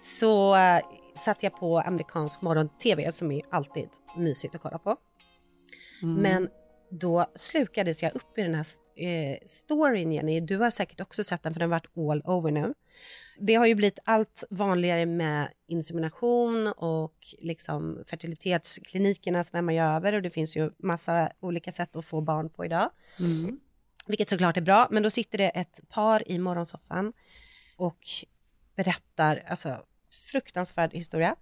så eh, satte jag på amerikansk morgon-tv som är alltid mysigt att kolla på. Men då slukades jag upp i den här eh, storyn, Jenny. Du har säkert också sett den, för den har varit all over nu. Det har ju blivit allt vanligare med insemination och liksom fertilitetsklinikerna svämmar ju över och det finns ju massa olika sätt att få barn på idag. Vilket såklart är bra, men då sitter det ett par i morgonsoffan och berättar, alltså fruktansvärd historia.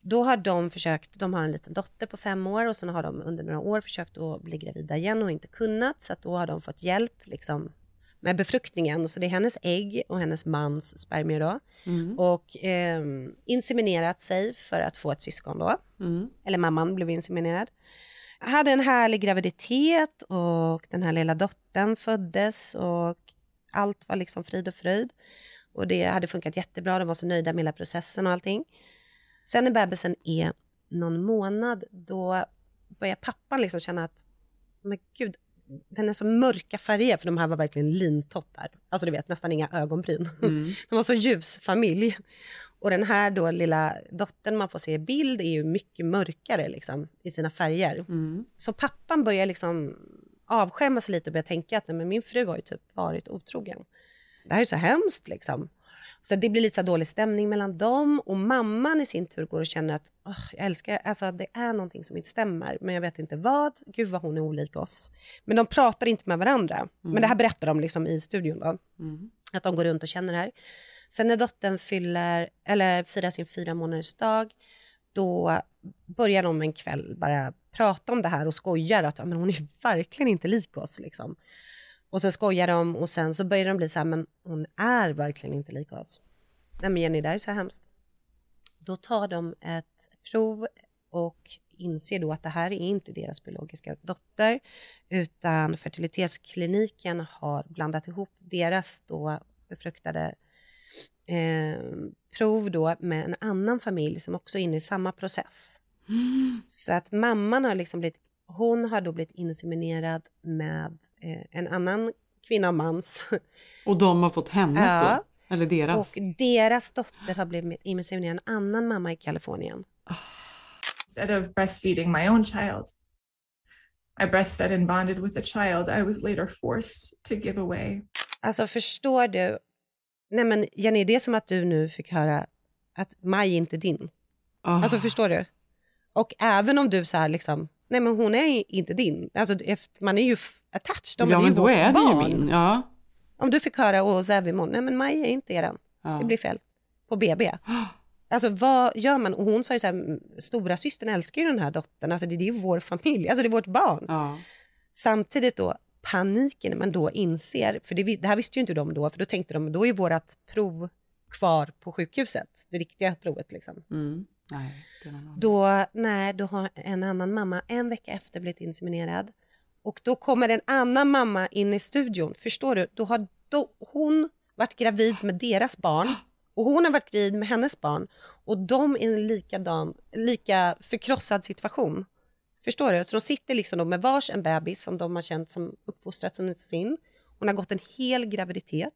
Då har de försökt, de har en liten dotter på fem år och sen har de under några år försökt att bli gravida igen och inte kunnat, så att då har de fått hjälp liksom med befruktningen. Så det är hennes ägg och hennes mans spermier då. Och eh, inseminerat sig för att få ett syskon då. Eller mamman blev inseminerad. Hade en härlig graviditet och den här lilla dottern föddes och allt var liksom frid och fröjd. Och det hade funkat jättebra, de var så nöjda med hela processen och allting. Sen när bebisen är någon månad, då börjar pappan liksom känna att, men gud, den är så mörka färger, för de här var verkligen lintottar. Alltså du vet, nästan inga ögonbryn. De var så ljus familj. Och den här då lilla dottern man får se i bild är ju mycket mörkare liksom, i sina färger. Så pappan börjar liksom avskärma sig lite och börja tänka att nej, men min fru har ju typ varit otrogen. Det här är så hemskt liksom. Så det blir lite så dålig stämning mellan dem och mamman i sin tur går och känner att "Åh, jag älskar, alltså det är någonting som inte stämmer men jag vet inte vad. Gud vad hon är olik oss. Men de pratar inte med varandra. Men det här berättar de liksom i studion då. Att de går runt och känner det här. Sen när dottern fyller, eller firar sin fyra månaders dag, då börjar de en kväll bara prata om det här och skojar att men hon är verkligen inte lik oss. Liksom. Och så skojar de och sen så börjar de bli så här, men hon är verkligen inte lik oss. Nej men Jenny, det här är så hemskt. Då tar de ett prov och inser då att det här är inte deras biologiska dotter, utan fertilitetskliniken har blandat ihop deras då befruktade eh, prov då med en annan familj som också är inne i samma process. Så att mamman har liksom blivit, hon har då blivit inseminerad med eh, en annan kvinna och mans. Och de har fått hennes Ja. då? Eller deras? Och deras dotter har blivit inseminerad av en annan mamma i Kalifornien. Instead of breastfeeding my own child, I breastfed and bonded with a child I was later forced to give away. Alltså förstår du? Nej men Jenny, det är som att du nu fick höra att Maj är inte din. Ah. Alltså förstår du? Och även om du så här liksom, nej men hon är inte din. Alltså efter, man är ju attached, de ja, är ju men då vårt är det ju min. Ja. Om du fick höra vi imorgon, nej men Maj är inte eran. Ja. Det blir fel. På BB. Alltså vad gör man? Och hon sa ju så här, "Mm, stora systern älskar ju den här dottern, alltså det, det är ju vår familj, alltså det är vårt barn. Ja. Samtidigt då paniken när man då inser, för det, det här visste ju inte de då, för då tänkte de, då är vårt prov kvar på sjukhuset, det riktiga provet liksom. Mm. Nej, det är någon annan. Då, nej, då har en annan mamma en vecka efter blivit inseminerad. Och då kommer en annan mamma in i studion. Förstår du? Då har då, hon varit gravid med deras barn och hon har varit gravid med hennes barn. Och de är i en likadan, lika förkrossad situation. Förstår du? Så de sitter liksom då med vars en bebis som de har känt som uppfostrat som sin. Hon har gått en hel graviditet.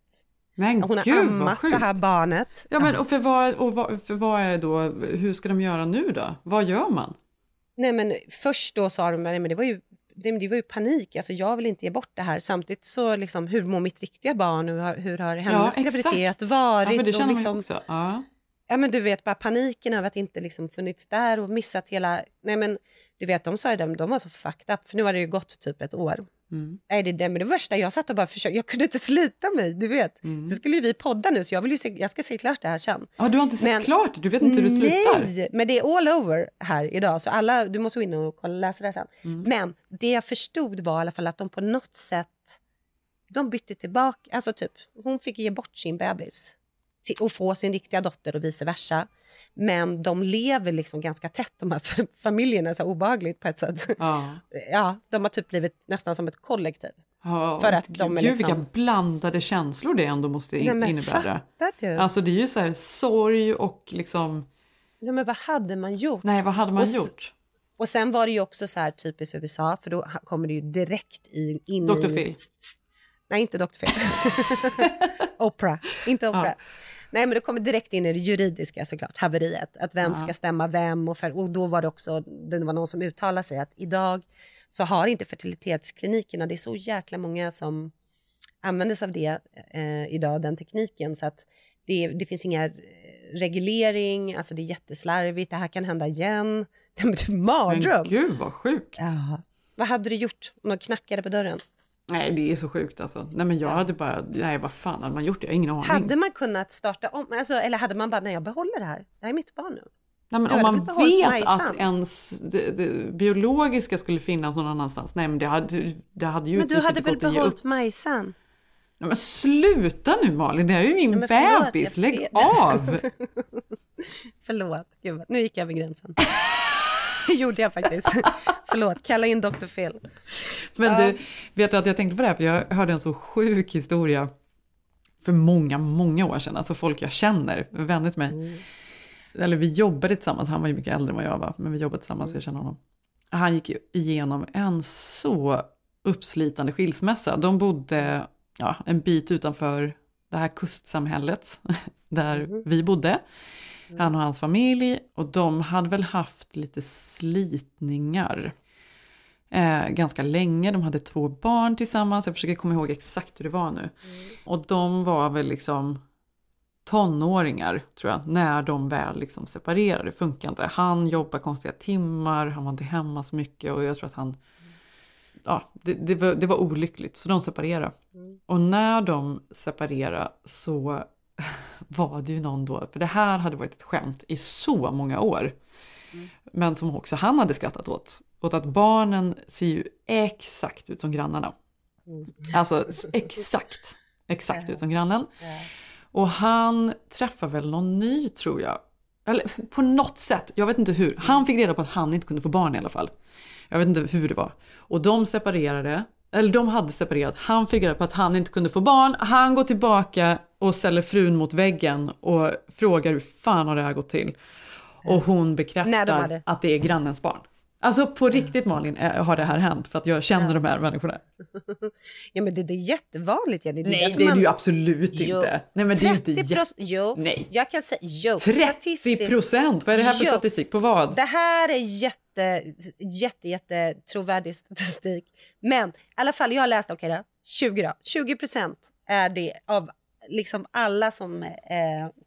Men Hon har gud ammat det här barnet. Ja, men och för vad, och vad, för vad är då, hur ska de göra nu då? Vad gör man? Nej men först då sa de, nej men det var ju, det, var ju panik, alltså jag vill inte ge bort det här. Samtidigt så liksom, hur mår mitt riktiga barn? Hur har, hur har hennes graviditet varit? Ja, för det Och känner ju liksom, också. Ja. Ja men du vet bara paniken över att inte liksom funnits där och missat hela, nej men du vet de sa ju det, de var så fucked up för nu har det ju gått typ ett år. Mm. Nej, det, det, men det värsta, jag satt och bara försökte, jag kunde inte slita mig, du vet. Så skulle vi podda nu så jag vill ju se, jag ska se klart det här sen. Ja, du har inte sett Men- klart, du vet inte hur det slutar. Nej, men det är all over här idag. Så alla, du måste gå in och kolla, läsa det sen. Mm. Men det jag förstod var i alla fall att de på något sätt de bytte tillbaka. Alltså typ, hon fick ge bort sin bebis och få sin riktiga dotter och vice versa. Men de lever liksom ganska tätt, de här familjerna, så obehagligt på ett sätt. Ja. Ja, de har typ blivit nästan som ett kollektiv. Ja, För att de är gud liksom- vilka blandade känslor det ändå måste in, Nej, men innebära. du? Alltså det är ju så här sorg och liksom, Ja, men vad hade man gjort? nej vad hade man Och gjort? Och sen var det ju också så här typiskt USA, för då kommer det ju direkt i, in Dr. i... Phil. Nej, inte Dr. Phil. Oprah, inte Oprah. Ja. Nej, men det kommer direkt in i det juridiska såklart, haveriet. Att vem Ja. ska stämma vem och, för, och då var det också, det var någon som uttalade sig att idag så har inte fertilitetsklinikerna, det är så jäkla många som använder sig av det eh, idag, den tekniken, så att det, det finns inga eh, reglering, alltså det är jätteslarvigt, det här kan hända igen. Det är typ mardröm. Men gud vad sjukt. Ja. Vad hade du gjort om någon knackade på dörren? Nej det är så sjukt alltså. Nej men jag hade bara, nej vad fan hade man gjort? Jag har ingen aning. Hade man kunnat starta om, alltså, eller hade man bara, nej jag behåller det här, det här är mitt barn nu. Nej, men Jag om man vet att ens det, det, biologiska skulle finnas någon annanstans, nej men det hade, det hade ju Men du typ hade väl behållit. Majsan? Nej, men sluta nu Malin, det här är ju min Nej, förlåt, bebis, lägg av! Förlåt, Gud, nu gick jag över gränsen. det gjorde jag faktiskt. Förlåt, kalla in Dr. Phil. Men du, vet du att jag tänkte på det här, för jag hörde en så sjuk historia för många, många år sedan, alltså folk jag känner, vänner till mig. Mm. Eller vi jobbade tillsammans, han var ju mycket äldre än vad jag var, men vi jobbade tillsammans så jag känner honom. Han gick igenom en så uppslitande skilsmässa. De bodde ja, en bit utanför det här kustsamhället där Mm. vi bodde. Han och hans familj och de hade väl haft lite slitningar eh, ganska länge. De hade två barn tillsammans. Jag försöker komma ihåg exakt hur det var nu. Och de var väl liksom tonåringar tror jag, när de väl liksom separerade. Det funkar inte. Han jobbar konstiga timmar, han var inte hemma så mycket och jag tror att han... Ja, det, det, var, det var olyckligt, så de separerade. Och när de separerade så var det ju någon då, för det här hade varit ett skämt i så många år. Men som också han hade skrattat åt. Åt att barnen ser ju exakt ut som grannarna. Alltså s- exakt, exakt ut som grannen. Och han träffar väl någon ny tror jag. Eller på något sätt, jag vet inte hur. Han fick reda på att han inte kunde få barn i alla fall. Jag vet inte hur det var. Och de separerade, eller de hade separerat. Han fick reda på att han inte kunde få barn. Han går tillbaka och ställer frun mot väggen och frågar hur fan har det här gått till? Och hon bekräftar hade- att det är grannens barn. Alltså på riktigt Malin har det här hänt för att jag känner de här människorna. Ja men det, det är jättevanligt Jenny. Nej därför det är man- det ju absolut Jo. inte. Nej men det är 30 inte procent, jo, Nej. jag kan säga, jo, 30 statistiskt- procent? Vad är det här för Jo. statistik? På vad? Det här är jätte, jätte, jätte trovärdig statistik. Men i alla fall, jag har läst, okej då, 20 då. 20 procent är det av liksom alla som eh,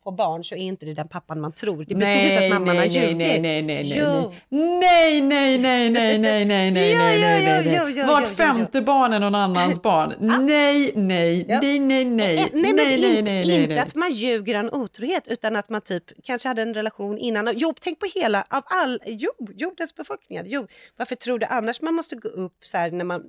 får barn så är inte det den pappan man tror. Det betyder inte att mamman har nej, ljugit. nej, nej, nej, nej, Jo. nej, nej, nej, nej, nej, nej, nej, Jo, nej, nej, nej, nej. jo, Vart femte barn är någon annans barn. Nej, nej, Ja. nej, nej, nej, Eh, Nej, nej, inte, nej, nej, nej, inte nej. att man ljuger en otrohet utan att man typ kanske hade en relation innan. Jo, tänk på hela, av all, jo, jordens befolkningar. Jo, varför tror du annars man måste gå upp så här när man,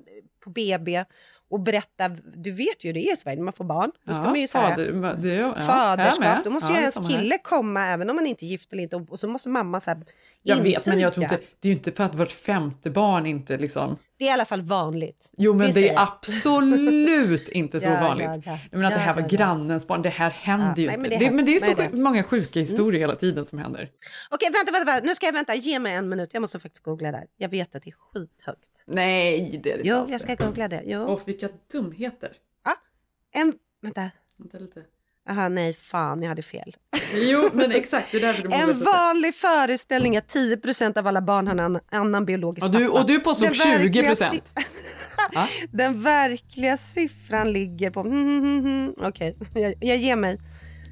på BB och berätta, du vet ju hur det är i Sverige när man får barn. Då ska Ja, man ju här, fader- det- ja, faderskap, då måste ju ens samma här. kille komma även om man inte är gift eller inte och, och så måste mamma så här Jag vet, men jag tror intyga. inte, det är ju inte för att vart femte barn inte liksom... Det är i alla fall vanligt. Jo, men det, är jag. absolut inte så Ja, ja, vanligt. ja. Men att det Ja, här var ja, ja. grannens barn, det här händer Ja, ju nej, inte. men det är det, men det är så Nej, det är många sjuka historier hela tiden som händer. Okej, vänta, vänta, vänta, nu ska jag vänta, ge mig en minut. Jag måste faktiskt googla där. Jag vet att det är skithögt. Nej, det är det inte Jo, jag ska googla det. Jo. Åh, vilka dumheter. En, vänta. Vänta lite. Aha, nej, fan, jag hade fel. Jo, men exakt, det är därför du borde En vanlig föreställning är att 10% av alla barn har en annan, annan biologisk Och du- pappa. och du påstod Den verkliga 20%. si- Den verkliga siffran ligger på... Okej, jag, jag ger mig.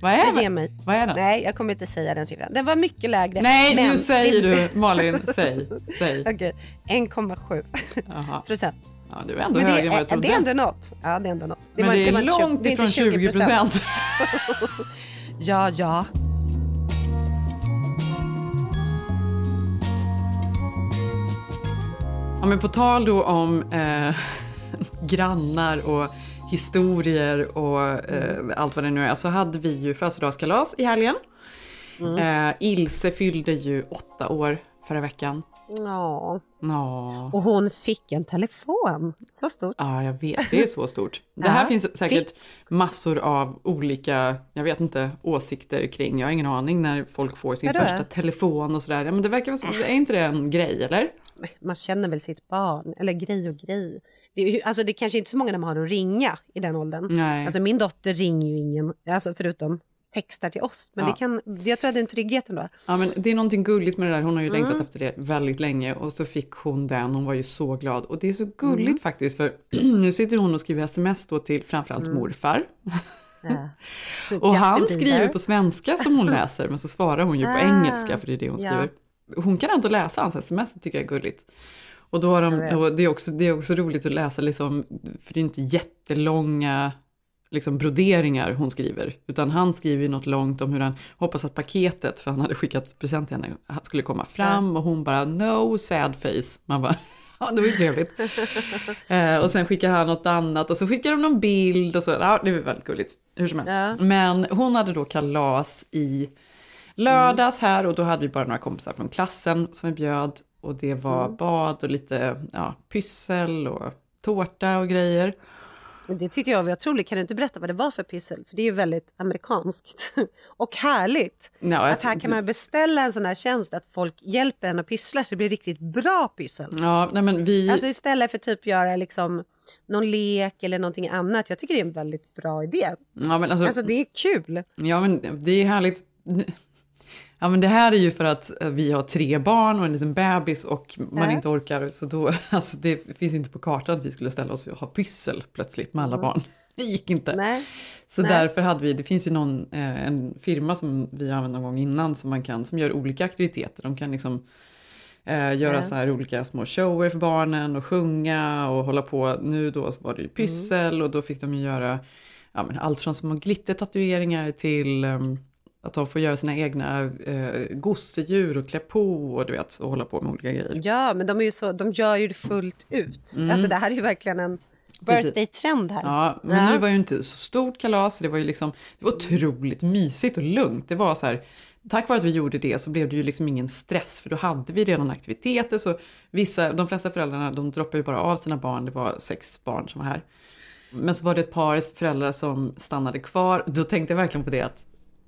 Vad är jag ger mig. Vad är den? Nej, jag kommer inte säga den siffran. Den var mycket lägre. Nej, men nu säger du Malin, säg. säg. Okej, 1,7 Jaha. procent. Ja, du är ändå Men det, högre än vad jag är, trodde. det är ändå något. Ja, det är ändå något. Men var- det är var 20 långt det är inte ifrån 20 procent. ja, ja. Ja, men på tal då om eh, grannar och historier och eh, allt vad det nu är så hade vi ju födelsedagskalas i helgen. Mm. Eh, Ilse fyllde ju åtta år förra veckan. Ja. Ja. Och hon fick en telefon. Så stort. Ja, jag vet. Det är så stort. Det här Ja. finns säkert massor av olika, jag vet inte, åsikter kring. Jag har ingen aning när folk får sin första telefon och sådär. Ja, men det verkar vara så, är inte det en grej eller? man känner väl sitt barn, eller grej och grej. Det, alltså, det är kanske inte så många de har att ringa i den åldern. Nej. Alltså, min dotter ringer ju ingen, alltså, förutom textar till oss. Men Ja. det kan, jag tror att det är en trygghet ändå. Ja, men det är någonting gulligt med det där. Hon har ju längtat Mm. efter det väldigt länge och så fick hon den. Hon var ju så glad. Och det är så gulligt Mm. faktiskt för nu sitter hon och skriver sms då till framförallt Mm. morfar. Och han Justin skriver på svenska som hon läser men så svarar hon ju på Ah, engelska för det är det hon ja. skriver. Hon kan ändå läsa hans sms, det tycker jag är gulligt. Och, då har de, det, är också, det är också roligt att läsa, liksom, för det är inte jättelånga liksom, broderingar hon skriver. Utan han skriver ju något långt om hur han hoppas att paketet, för han hade skickat present till henne, skulle komma fram och hon bara no sad face. Man bara, ja det var ju trevligt. eh, och sen skickar han något annat och så skickar de någon bild och så, ja det var väldigt gulligt. Hur som helst. Ja. Men hon hade då kalas i lördags här och då hade vi bara några kompisar från klassen som vi bjöd. Och det var Mm. bad och lite ja, pyssel och tårta och grejer. Det tyckte jag var otroligt. Kan du inte berätta vad det var för pyssel? För det är ju väldigt amerikanskt och härligt. Ja, att här kan man beställa en sån här tjänst att folk hjälper en att pyssla så det blir riktigt bra pyssel. Ja, nej men vi... Alltså istället för typ göra liksom någon lek eller någonting annat. Jag tycker det är en väldigt bra idé. ja, men alltså, Alltså det är kul. Ja, men det är härligt. Ja, men det här är ju för att eh, vi har tre barn och en liten bebis och man Ja. inte orkar. Så då, alltså det finns inte på kartan att vi skulle ställa oss och ha pyssel plötsligt med alla Mm. barn. Det gick inte. Nej. Så Nej. därför hade vi, det finns ju någon, eh, en firma som vi har använt någon gång innan som man kan, som gör olika aktiviteter. De kan liksom eh, göra Ja. så här olika små shower för barnen och sjunga och hålla på. Nu då så var det ju pyssel och då fick de ju göra ja, men allt från små glittertatueringar till ehm, att de får göra sina egna eh, gosedjur och klä på och du vet, och hålla på med olika grejer. Ja, men de, är ju så, de gör ju det fullt ut. Mm. Alltså det här är ju verkligen en birthday-trend här. Ja, men nu var ju inte så stort kalas, det var ju liksom, det var otroligt mysigt och lugnt. Det var så här, tack vare att vi gjorde det så blev det ju liksom ingen stress, för då hade vi redan aktiviteter, så vissa, de flesta föräldrarna, de droppade ju bara av sina barn, det var sex barn som var här. Men så var det ett par föräldrar som stannade kvar, då tänkte jag verkligen på det att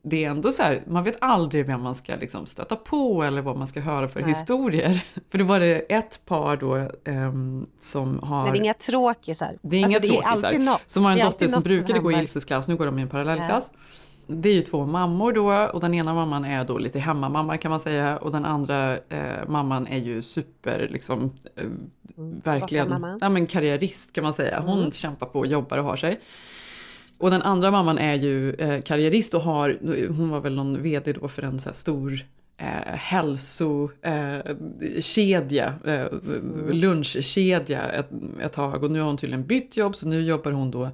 det är ändå så här, man vet aldrig vem man ska liksom stöta på eller vad man ska höra för Nej. historier. För då var det ett par då ehm, som har... Nej, det är inga tråkisar. Det är inga alltså, det är tråkisar. alltid något. Som har en är dotter som brukade gå i. Ilses klass, nu går de i en parallellklass. Det är ju två mammor då och den ena mamman är då lite hemmamamma kan man säga och den andra eh, mamman är ju super liksom eh, verkligen ja, men karriärist kan man säga. Hon Mm. kämpar på och jobbar och har sig. Och den andra mamman är ju eh, karriärist och har, hon var väl någon vd då för en så här stor eh, hälsokedja, eh, eh, lunchkedja ett, ett tag. Och nu har hon tydligen bytt jobb så nu jobbar hon då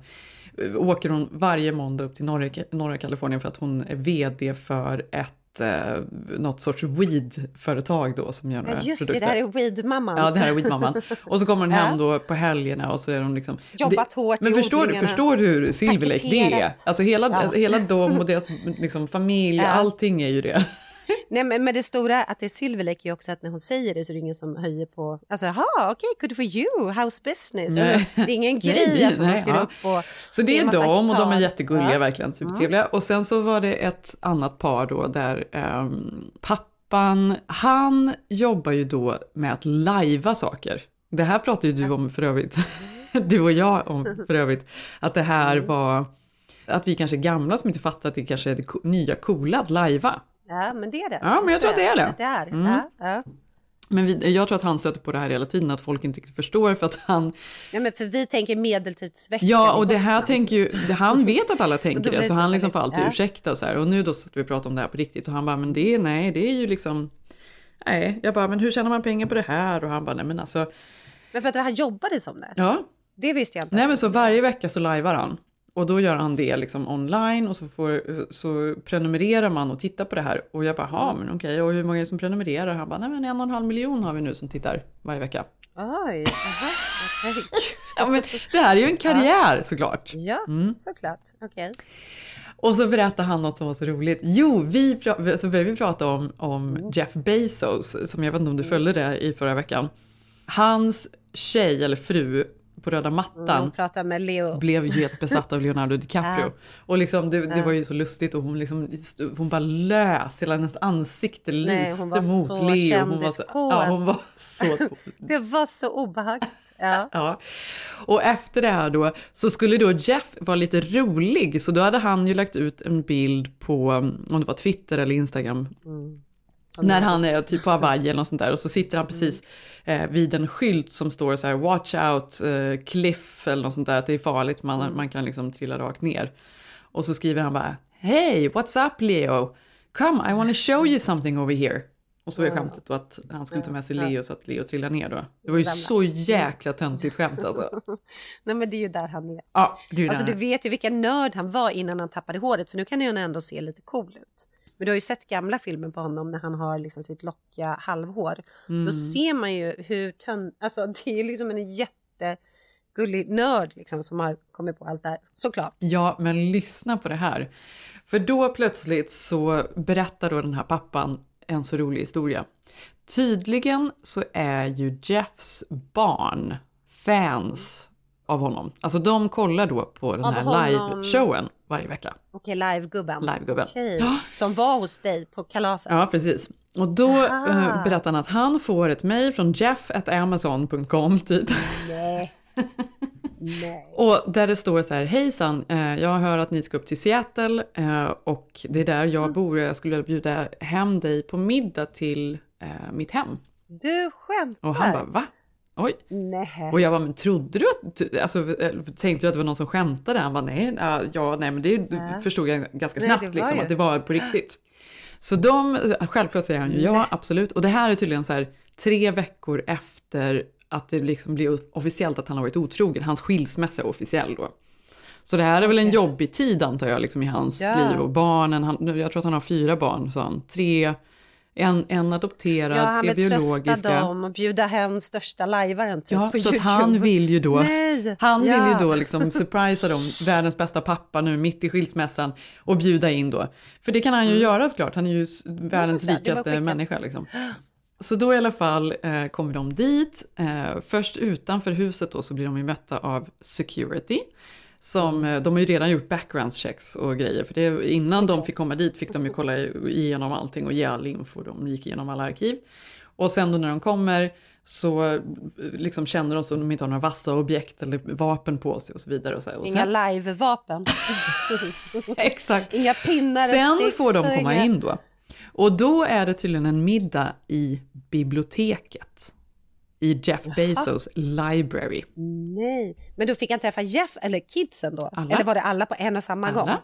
åker hon varje måndag upp till norra, norra Kalifornien för att hon är vd för ett eh, något sorts weed-företag då som gör några Ja, just det, produkter. det här är weedmamman. Ja, det här är weedmamman. Och så kommer hon hem då på helgerna och så är hon liksom... Jobbat hårt i Men förstår du, förstår du hur Silver Lake det är? Alltså hela, Ja. hela de och deras liksom, familj, Ja. allting är ju det. Nej, men, men det stora att det är Silver Lake är också att när hon säger det så är det ingen som höjer på, alltså jaha, okej, good for you, how's business? Alltså, Nej. det är ingen Nej, grej det- att hon nej, åker ja. upp och Så det är de och de är jättegulliga, Ja. verkligen supertrevliga. Och sen så var det ett annat par då där ehm, pappan, han jobbar ju då med att lajva saker. Det här pratar ju du om för övrigt, du och jag om för övrigt, att det här Mm. var, att vi kanske är gamla som inte fattar att det kanske är det nya coola att lajva. Ja, men det är det. Ja, men jag tror att det är det. Att det är. Mm. Ja, ja. Men vi, jag tror att han stöter på det här hela tiden, att folk inte riktigt förstår för att han... Ja, men för vi tänker medeltidsvecka. Ja, och det här tänker ju... Han vet att alla tänker det, så så han liksom får alltid Ja. ursäkta och så här. Och nu då satt vi och pratade om det här på riktigt och han bara, men det är, nej, det är ju liksom... Nej, jag bara, men hur tjänar man pengar på det här? Och han bara, nej men alltså... Men för att han jobbade som det? Ja, Det visste jag inte. nej men så varje vecka så lajvar han. Och då gör han det liksom online och så, får, så prenumererar man och tittar på det här. Och jag bara, ja men okej, och hur många är det som prenumererar? Han bara, nej men en och en halv miljon har vi nu som tittar varje vecka. Oj, aha, okej. Ja, men det här är ju en karriär såklart. Ja, Mm. såklart. Okej. Och så berättade han något som var så roligt. Jo, vi så började vi prata om, om Jeff Bezos, som jag vet inte om du följde det i förra veckan. Hans tjej eller fru på röda Mm, mattan Leo. blev helt besatt av Leonardo DiCaprio. Och liksom, det, det var ju så lustigt och hon, liksom, hon bara lös, hela hennes ansikte lyste Nej, hon var mot Leo. Hon var så, ja, hon var så. Det var så obehagligt. Ja. Ja. Och efter det här då så skulle då Jeff vara lite rolig så då hade han ju lagt ut en bild på, om det var Twitter eller Instagram, när han är typ på Hawaii eller något sånt där och så sitter han precis eh, vid en skylt som står så här watch out eh, cliff eller något sånt där att det är farligt, man, man kan liksom trilla rakt ner. Och så skriver han bara Hey, what's up Leo? Come, I wanna show you something over here. Och så är skämtet då att han skulle ta med sig Leo så att Leo trillar ner då. Det var ju så jäkla töntigt skämt alltså. Nej men det är ju där han är. Ja, det är ju Alltså du vet ju vilken nörd han var innan han tappade håret för nu kan han ändå se lite cool ut. Men du har ju sett gamla filmer på honom när han har liksom sitt lockiga halvhår. Mm. Då ser man ju hur tönn... Alltså det är liksom en jättegullig nörd liksom som har kommit på allt det här. Såklart. Ja, men lyssna på det här. För då plötsligt så berättar då den här pappan en så rolig historia. Tydligen så är ju Jeffs barn fans av honom. Alltså de kollar då på den Av här live-showen varje vecka. Okej, livegubben. Livegubben. Okej. Ja. Som var hos dig på kalaset. Ja, precis. Och då eh, berättar han att han får ett mejl från jeff.amazon.com typ. Nej. Nej. Och där det står så här, hejsan, eh, jag hör att ni ska upp till Seattle eh, och det är där jag bor och jag skulle bjuda hem dig på middag till eh, mitt hem. Du skämtar? Och han bara, va? Oj. Nej. Och jag bara, men trodde du att, alltså, tänkte du att det var någon som skämtade? Han bara, nej, ja, nej men det Ja. förstod jag ganska Nej, snabbt det var liksom, ju- att det var på riktigt. Så de, självklart säger han ju ja, absolut. Och det här är tydligen så här tre veckor efter att det liksom blir officiellt att han har varit otrogen. Hans skilsmässa är officiell då. Så det här är väl en jobbig tid antar jag liksom i hans Ja. liv och barnen. Han, jag tror att han har fyra barn, sa han. Tre, en, en adopterad, Ja, han tre vill trösta biologiska. dem och bjuda hem största lajvaren typ Ja, på så att YouTube. han vill ju då, Nej, han ja. vill ju då liksom surprisa dem, världens bästa pappa nu mitt i skilsmässan och bjuda in då. För det kan han ju Mm. göra såklart, han är ju världens såklart, rikaste människa liksom. Så då i alla fall eh, kommer de dit, eh, först utanför huset då så blir de ju mötta av security. Som, eh, de har ju redan gjort background checks och grejer, för det, innan de fick komma dit fick de ju kolla igenom allting och ge all info, de gick igenom alla arkiv. Och sen då när de kommer så eh, liksom känner de som de inte har några vassa objekt eller vapen på sig och så vidare. Och så. Och Inga sen, live-vapen. Exakt. Inga pinnar och sen sticks får de komma inga- in då. Och då är det tydligen en middag i biblioteket. I Jeff Bezos library. Nej, men då fick han träffa Jeff eller kidsen då? Alla. Eller var det alla på en och samma gång? Alla.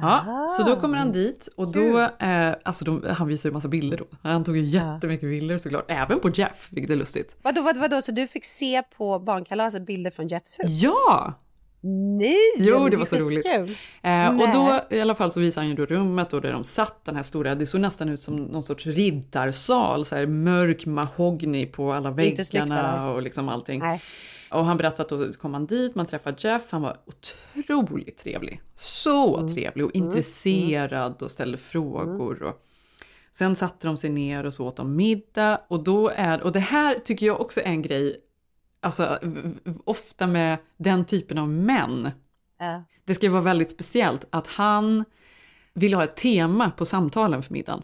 Ja, så då kommer han dit och då, eh, alltså de, han visar ju massa bilder då. Han tog ju jättemycket bilder såklart, även på Jeff, vilket är lustigt. Vadå, vadå, vadå, så du fick se på barnkalaset bilder från Jeffs hus? Ja! Nej! Jo, det var så roligt. Eh, och då i alla fall så visar han ju då rummet och där de satt, den här stora, det såg nästan ut som någon sorts riddarsal, så här mörk mahogny på alla väggarna och liksom allting. Nej. Och han berättade att då kom han dit, man träffade Jeff, han var otroligt trevlig. Så Mm. trevlig och intresserad och ställde frågor. Och sen satte de sig ner och så åt de middag. Och, då är, och det här tycker jag också är en grej, alltså ofta med den typen av män. Ja. Det ska ju vara väldigt speciellt att han vill ha ett tema på samtalen för middagen.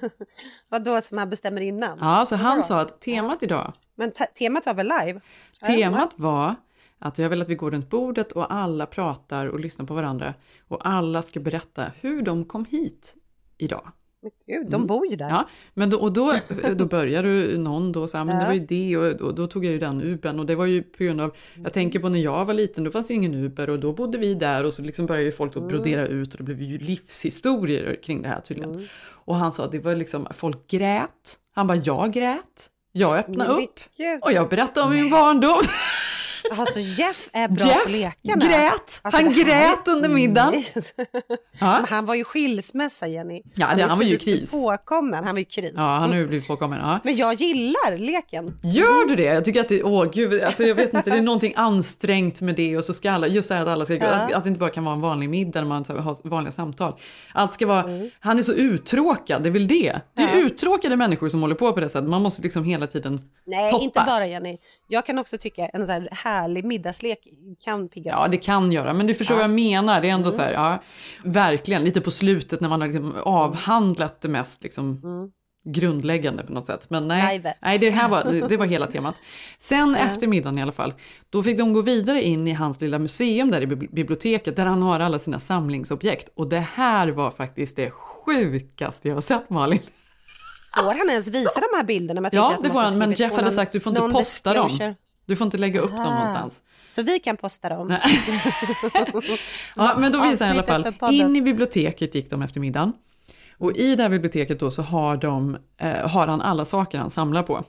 Vadå som han bestämmer innan? Ja, så han sa att temat idag, Men te- temat var väl live? temat var att jag vill att vi går runt bordet och alla pratar och lyssnar på varandra och alla ska berätta hur de kom hit idag. Men gud, de bor ju där. Ja, men då, och då, då började ju någon då säga, men det var ju det och, och då tog jag ju den Ubern och det var ju på grund av, jag tänker på när jag var liten, då fanns det ingen Uber och då bodde vi där och så liksom började ju folk Mm. att brodera ut och det blev ju livshistorier kring det här tydligen. Mm. Och han sa att det var liksom, folk grät. Han bara, jag grät. Jag öppnade upp och jag berättade om min barndom. Alltså Jeff är bra Jeff på lekarna. grät. Alltså, Han grät under middagen. Ja. Han var ju skilsmässa Jenny. Ja, det- han var ju kris. Påkommen. Han var ju kris. Ja, han har ju blivit påkommen. Ja. Men jag gillar leken. Gör du det? Jag tycker att det, åh gud, alltså jag vet inte, det är någonting ansträngt med det och så ska alla, just det här att alla ska, Ja. att, att det inte bara kan vara en vanlig middag när man har vanliga samtal. Allt ska vara, Mm. han är så uttråkad, det är väl det. Det är uttråkade människor som håller på på det sättet, man måste liksom hela tiden Nej, toppa. inte bara Jenny. Jag kan också tycka en så här härlig middagslek kan pigga Ja, det kan göra, men du förstår Ja. vad jag menar. Det är ändå Mm. så här, ja, verkligen, lite på slutet när man har liksom avhandlat det mest liksom, grundläggande på något sätt. Men nej, nej det här var, det var hela temat. Sen efter middagen i alla fall, då fick de gå vidare in i hans lilla museum där i bibli- biblioteket, där han har alla sina samlingsobjekt. Och det här var faktiskt det sjukaste jag har sett Malin. Får han ens visa de här bilderna? Jag Ja, det de får han, men Jeff hade sagt du får inte posta dem. Du får inte lägga upp dem Aha. någonstans. Så vi kan posta dem? Ja, men då visar han i alla fall, in i biblioteket gick de efter middagen. Och i det här biblioteket då så har, de, eh, har han alla saker han samlar på.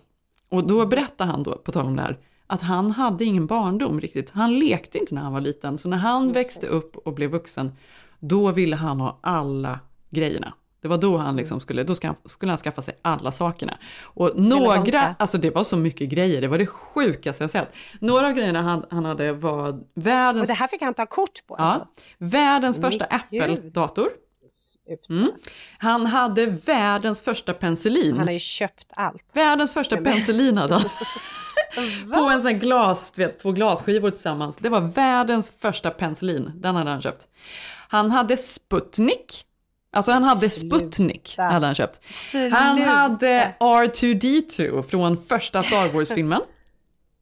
Och då berättar han då, på tal om det här, att han hade ingen barndom riktigt. Han lekte inte när han var liten, så när han växte upp och blev vuxen, då ville han ha alla grejerna. Det var då han liksom skulle, då ska han, skulle han skaffa sig alla sakerna. Och några, alltså det var så mycket grejer, det var det sjukaste jag sett. Några av grejerna han, han hade var världens Och det här fick han ta kort på? Ja, Alltså. världens Men första. Apple-dator. Mm. Han hade världens första penicillin. Han har ju köpt allt. Världens första penicillin hade han. På en sån glas, du vet, två glasskivor tillsammans. Det var världens första penicillin. Den hade han köpt. Han hade Sputnik. Alltså han hade Sputnik, hade han köpt. Han Sluta. hade R2D2 från första Star Wars-filmen.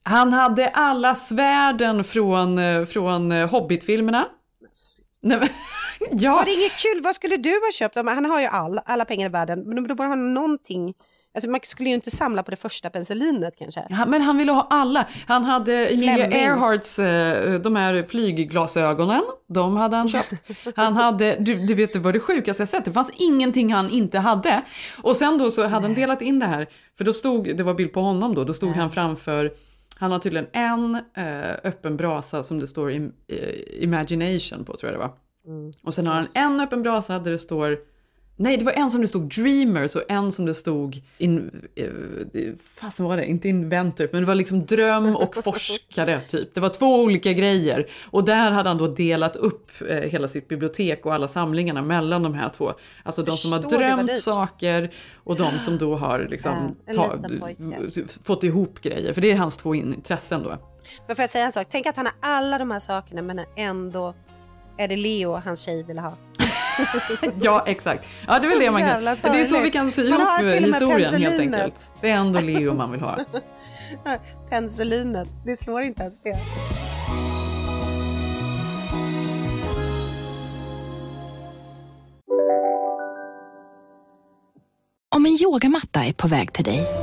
Han hade alla svärden från, eh, från eh, Hobbit-filmerna. Nej, men, ja. Var det inget kul? Vad skulle du ha köpt? Han har ju all, alla pengar i världen, men då borde han ha någonting. Alltså man skulle ju inte samla på det första penicillinet kanske. Ja, men han ville ha alla. Han hade Emilia. Earharts, eh, de här flygglasögonen, de hade han köpt. Han hade, du, du vet det var det sjukaste jag sett, det fanns ingenting han inte hade. Och sen då så hade han delat in det här, för då stod, det var bild på honom då, då stod han framför han har tydligen en eh, öppen brasa som det står eh, imagination på tror jag det var. Och sen har han en öppen brasa där det står Nej, det var en som det stod Dreamers och en som det stod in, eh, fasen var det, inte Inventor, men det var liksom dröm och forskare typ. Det var två olika grejer och där hade han då delat upp eh, hela sitt bibliotek och alla samlingarna mellan de här två. Alltså de som har drömt saker och de som då har liksom Ja, en ta, fått ihop grejer, för det är hans två intressen då. Men får jag säga en sak? Tänk att han har alla de här sakerna men ändå är det Leo hans tjej vill ha. Ja, exakt. Ja, det är väl det man kan... Det är så vi kan sy ihop historien helt enkelt. Det är ändå Leo man vill ha. Penicillinet, det slår inte ens det. Om en yogamatta är på väg till dig,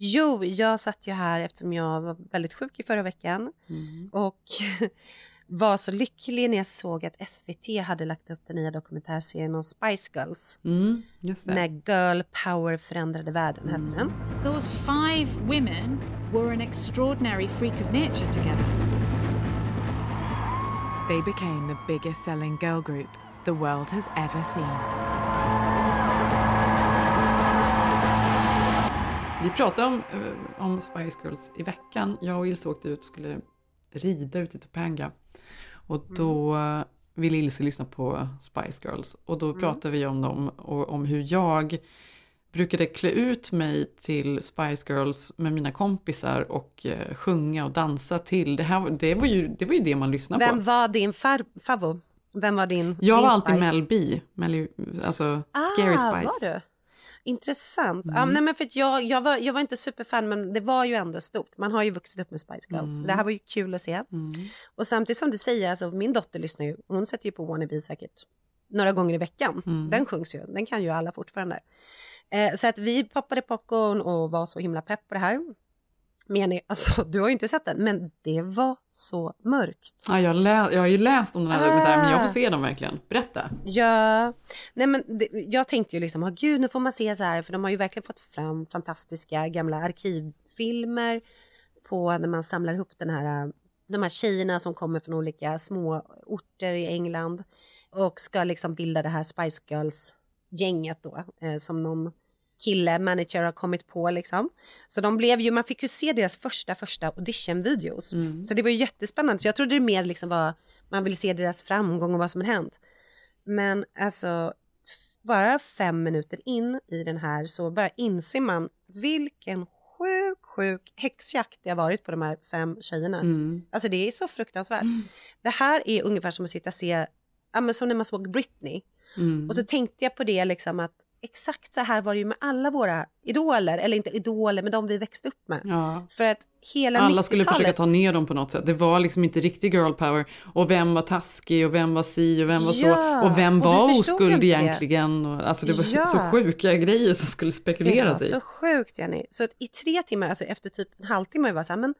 Jo, jag satt ju här eftersom jag var väldigt sjuk i förra veckan och var så lycklig när jag såg att SVT hade lagt upp den nya dokumentärserien om Spice Girls. Mm, just det. När Girl Power förändrade världen hette den. Those five women were an extraordinary freak of nature together. They became the biggest selling girl group the world has ever seen. Vi pratade om, eh, om Spice Girls i veckan. Jag och Ilse åkte ut och skulle rida ute i Topanga. Och då eh, ville Ilse lyssna på Spice Girls. Och då pratade vi om dem och om hur jag brukade klä ut mig till Spice Girls med mina kompisar och eh, sjunga och dansa till. Det, här, det, var ju, det var ju det man lyssnade Vem på. var din far, favvo? Vem var din Jag din var alltid? Mel B, Mel, alltså Scary ah, Spice. var du? Intressant. Ja, Mm. nej, men för jag, jag, var, jag var inte superfan men det var ju ändå stort. Man har ju vuxit upp med Spice Girls. Så Mm. det här var ju kul att se. Och samtidigt som du säger, alltså, min dotter lyssnar ju. Hon sätter ju på Wannabe säkert några gånger i veckan. Mm. Den sjungs ju. Den kan ju alla fortfarande. Eh, så att vi poppade popcorn och var så himla pepp på det här. Men alltså, du har ju inte sett den, men det var så mörkt. Ja, jag, lä- jag har ju läst om den här dokumentären men jag får Ah. se den verkligen. Berätta. Ja, nej men det, jag tänkte ju liksom, oh, gud nu får man se så här, för de har ju verkligen fått fram fantastiska gamla arkivfilmer på när man samlar ihop den här, de här tjejerna som kommer från olika små orter i England och ska liksom bilda det här Spice Girls-gänget då, eh, som någon kille, manager har kommit på liksom. Så de blev ju, man fick ju se deras första, första audition-videos. Så det var ju jättespännande. Så jag trodde det mer liksom var, man vill se deras framgång och vad som har hänt. Men alltså, bara fem minuter in i den här så bara inser man vilken sjuk, sjuk häxjakt det har varit på de här fem tjejerna. Mm. Alltså det är så fruktansvärt. Det här är ungefär som att sitta och se, ja men som när man såg Britney. Mm. Och så tänkte jag på det liksom att exakt så här var det ju med alla våra idoler, eller inte idoler, men de vi växte upp med. Ja. För att hela Alla skulle 90-talet försöka ta ner dem på något sätt. Det var liksom inte riktig girl power. Och vem var taskig och vem var si och vem var Ja, så. Och vem var oskuld det. egentligen. Och, alltså det var Ja. så sjuka grejer som skulle Det spekuleras var i. så sjukt Jenny. Så att i tre timmar, alltså efter typ en halvtimme, jag var så här, men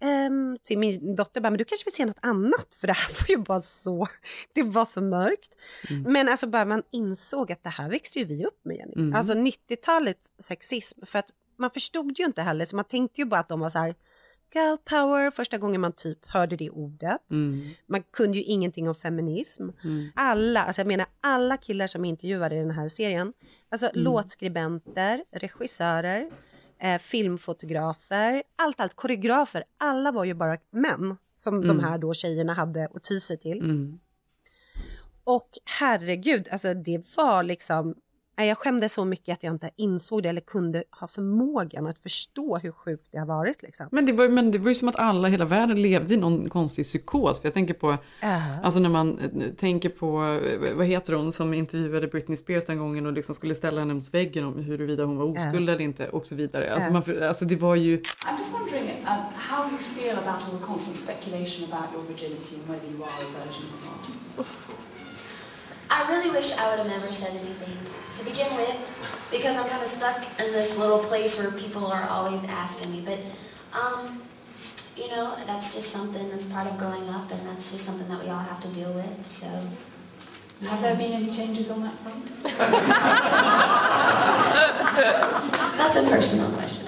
ehm, till min dotter bara, men du kanske vill se något annat för det här var ju bara så, det var så mörkt. Mm. Men alltså bara man insåg att det här växte ju vi upp med Jenny. Mm. Alltså 90-talets sexism, för att man förstod ju inte heller, så man tänkte ju bara att de var så här, girl power, första gången man typ hörde det ordet. Mm. Man kunde ju ingenting om feminism. Mm. Alla, alltså jag menar alla killar som intervjuade i den här serien, alltså Mm. låtskribenter, regissörer, eh, filmfotografer, allt, allt, koreografer, alla var ju bara män som de Mm. här då tjejerna hade att ty sig till. Mm. Och herregud, alltså det var liksom, jag skämdes så mycket att jag inte insåg det eller kunde ha förmågan att förstå hur sjukt det har varit. Liksom. Men det, var, men det var ju som att alla i hela världen levde i någon konstig psykos. För jag tänker på, Ja. alltså när man eh, tänker på, eh, vad heter hon som intervjuade Britney Spears den gången och liksom skulle ställa henne mot väggen om huruvida hon var oskuld Ja. eller inte och så vidare. Alltså, Ja. man, alltså det var ju, I'm just wondering um, how you feel about all the constant speculation about your virginity and whether you are a virgin or not. I really wish I would have never said anything to begin with because I'm kind of stuck in this little place where people are always asking me. But, um, you know, that's just something that's part of growing up and that's just something that we all have to deal with. So, Have there been any changes on that front? that's a personal question.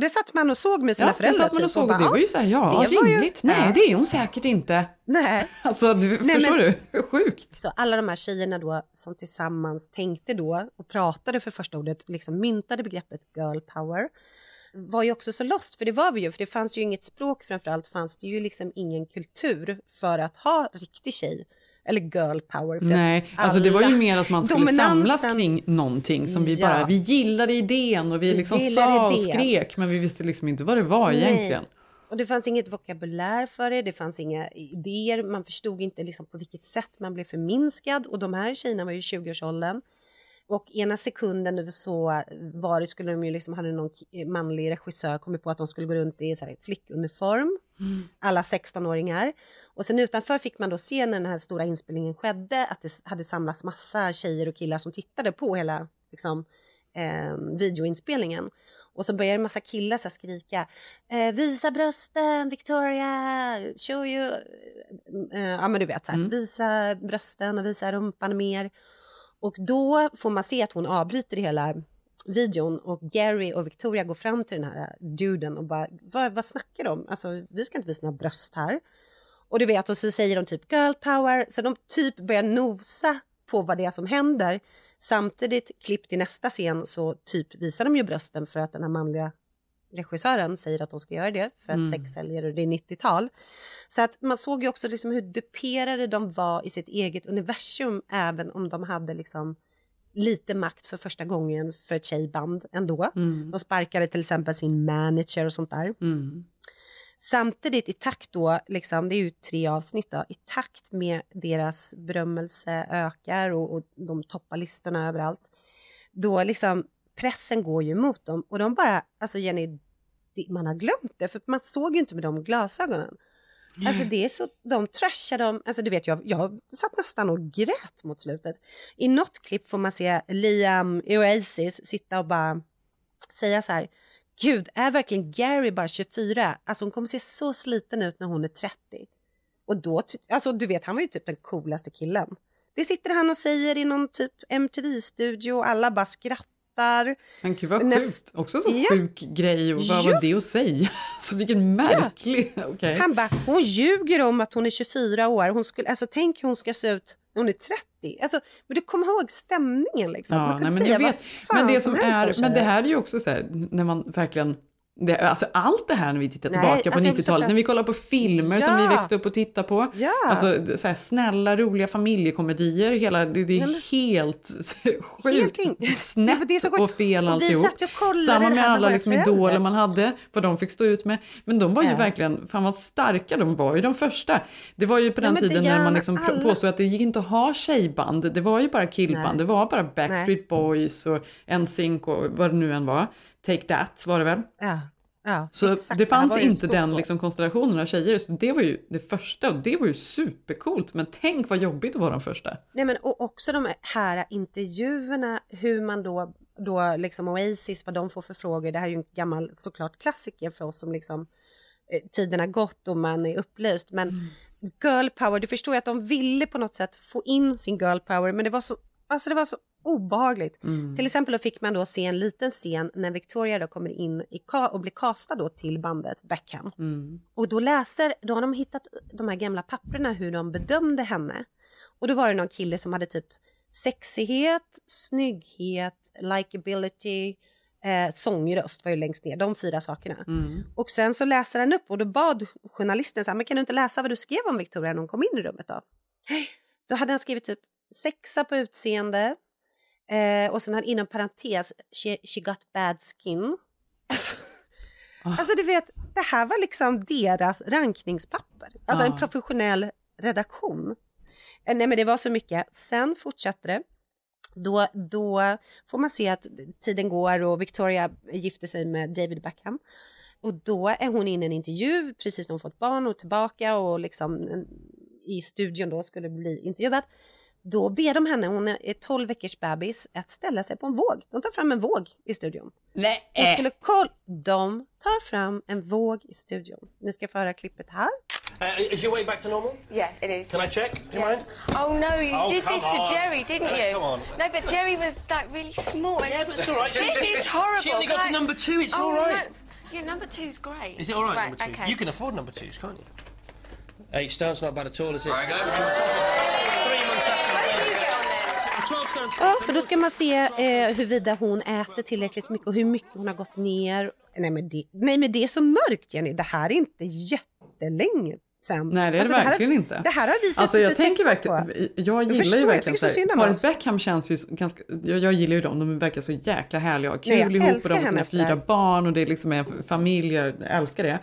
Det satt man och såg med sina ja, det föräldrar. satt man och typ, såg och bara, det var ju "Ja, så här, ja, det var ju- rimligt. Nej, Ja. det är hon säkert inte. Nej. Alltså, du, Nej, förstår men- du? Sjukt. Så alla de här tjejerna då som tillsammans tänkte då och pratade för första ordet, liksom myntade begreppet girl power var ju också så lost, för det var vi ju, för det fanns ju inget språk framförallt fanns det ju liksom ingen kultur för att ha riktig tjej eller girl power. Nej, alltså det var ju mer att man skulle dominansen- samlas kring någonting som vi Ja. bara, vi gillade idén och vi Vi liksom sa och idén. skrek men vi visste liksom inte vad det var egentligen. Nej. Och det fanns inget vokabulär för det, det fanns inga idéer, man förstod inte liksom på vilket sätt man blev förminskad och de här tjejerna var ju i 20-årsåldern. Och ena sekunden så var det, skulle de ju liksom, hade någon manlig regissör kommit på att de skulle gå runt i så här flickuniform, alla 16-åringar. Och sen utanför fick man då se när den här stora inspelningen skedde att det hade samlats massa tjejer och killar som tittade på hela liksom, eh, videoinspelningen. Och så började en massa killar så skrika eh, “Visa brösten, Victoria! Show you!” eh, Ja men du vet, så här, visa brösten och visa rumpan mer. Och då får man se att hon avbryter hela videon och Gary och Victoria går fram till den här duden och bara “Vad, vad snackar de? Alltså vi ska inte visa några bröst här.” Och du vet, och så säger de typ “girl power”, så de typ börjar nosa på vad det är som händer. Samtidigt, klipp till nästa scen, så typ visar de ju brösten för att den här manliga regissören säger att de ska göra det för att Mm. sex säljer och det är 90-tal. Så att man såg ju också liksom hur duperade de var i sitt eget universum även om de hade liksom lite makt för första gången för ett tjejband ändå. Mm. De sparkade till exempel sin manager och sånt där. Mm. Samtidigt i takt då, liksom, det är ju tre avsnitt då, i takt med deras berömmelse ökar och, och de toppar listorna överallt, då liksom pressen går ju emot dem och de bara, alltså Jenny, man har glömt det för man såg ju inte med de glasögonen. Alltså det är så, de trashar dem, alltså du vet jag, jag satt nästan och grät mot slutet. I något klipp får man se Liam i Oasis sitta och bara säga så här, gud är verkligen Gary bara 24? Alltså hon kommer se så sliten ut när hon är 30. Och då, alltså du vet han var ju typ den coolaste killen. Det sitter han och säger i någon typ MTV-studio och alla bara skrattar. Men gud vad Näst- sjukt. Också så Ja. sjuk grej och vad Ja. var det att säga? Så vilken märklig... Okej. Han bara, hon ljuger om att hon är 24 år. Hon skulle, alltså, tänk hur hon ska se ut när hon är 30. Alltså, men du kommer ihåg stämningen liksom. Ja, man nej, kunde men säga jag vad vet. fan Men det som helst om är, men det här är ju också så här, när man verkligen det, alltså allt det här när vi tittar Nej, tillbaka på alltså jag 90-talet, försöker- när vi kollar på filmer som vi Ja. växte upp och tittade på. Ja. Alltså så här, snälla, roliga familjekomedier, hela, det, det är Nej, helt sjukt Helt snett Det och fel Och alltihop. Samma med alla liksom idoler man hade, vad de fick stå ut med. Men de var ju Ja. verkligen, fan vad starka de var ju de första. Det var ju på den det tiden när man liksom alla. påstod att det gick inte att ha tjejband, det var ju bara killband, Nej. det var bara Backstreet Boys och NSYNC och vad det nu än var. Take That var det väl? Ja, ja, Så exakt. det fanns en inte den liksom, konstellationen av tjejer, så det var ju det första och det var ju supercoolt. Men tänk vad jobbigt att vara den första. Nej, men och också de här intervjuerna, hur man då, då liksom Oasis, vad de får för frågor. Det här är ju en gammal såklart klassiker för oss som liksom eh, tiden har gått och man är upplyst. Men Mm. girl power, du förstår ju att de ville på något sätt få in sin girl power, men det var så, alltså det var så obehagligt. Mm. Till exempel då fick man då se en liten scen när Victoria då kommer in i och blir castad då till bandet Beckham. Mm. Och då läser, då har de hittat de här gamla papperna hur de bedömde henne. Och då var det någon kille som hade typ sexighet, snygghet, likability, eh, sångröst var ju längst ner, de fyra sakerna. Mm. Och sen så läser han upp och då bad journalisten så här, men kan du inte läsa vad du skrev om Victoria när hon kom in i rummet då? Då hade han skrivit typ sexa på utseende eh, och sen hade inom parentes, she, she got bad skin. Alltså du vet, det här var liksom deras rankningspapper. Alltså Ja. en professionell redaktion. Eh, Nej men det var så mycket. Sen fortsatte det. Då, då får man se att tiden går och Victoria gifter sig med David Beckham. Och då är hon inne i en intervju precis när hon fått barn och tillbaka och liksom en- i studion då skulle bli intervjuad. Då ber de henne, hon är 12 veckors bebis, att ställa sig på en våg. De tar fram en våg i studion. Nej. De skulle kolla. De tar fram en våg i studion. Ni ska få höra klippet här. Uh, is your weight back to normal? Yeah, it is. Can I check? Do you mind? Oh no, you Oh, did this to on. Jerry, didn't Yeah, you? come on. No, but Jerry was like really small. Yeah, but it's all right. This is horrible. she only got to number two, it's oh, all right. No. Yeah, number two's great. Is it all right, Right, number two? okay. You can afford number twos, can't you? Eight stone's not bad at all, is it? After. Twelve stones. Ja, för då ska man se eh, huruvida hon äter tillräckligt mycket och hur mycket hon har gått ner. Nej men, det, nej, men det är så mörkt, Jenny. Det här är inte jättelänge sen. Nej, det är det Alltså, här- verkligen inte. Det här har vi sett Alltså jag tänker tecken på. verkligen, jag Jag gillar förstår, ju jag verkligen tycker så så. Beckham känns ju ganska, jag, jag gillar ju dem, de verkar så jäkla härliga och kul Nej, jag ihop och de har sina fyra det. barn och det är liksom en familj, jag älskar det.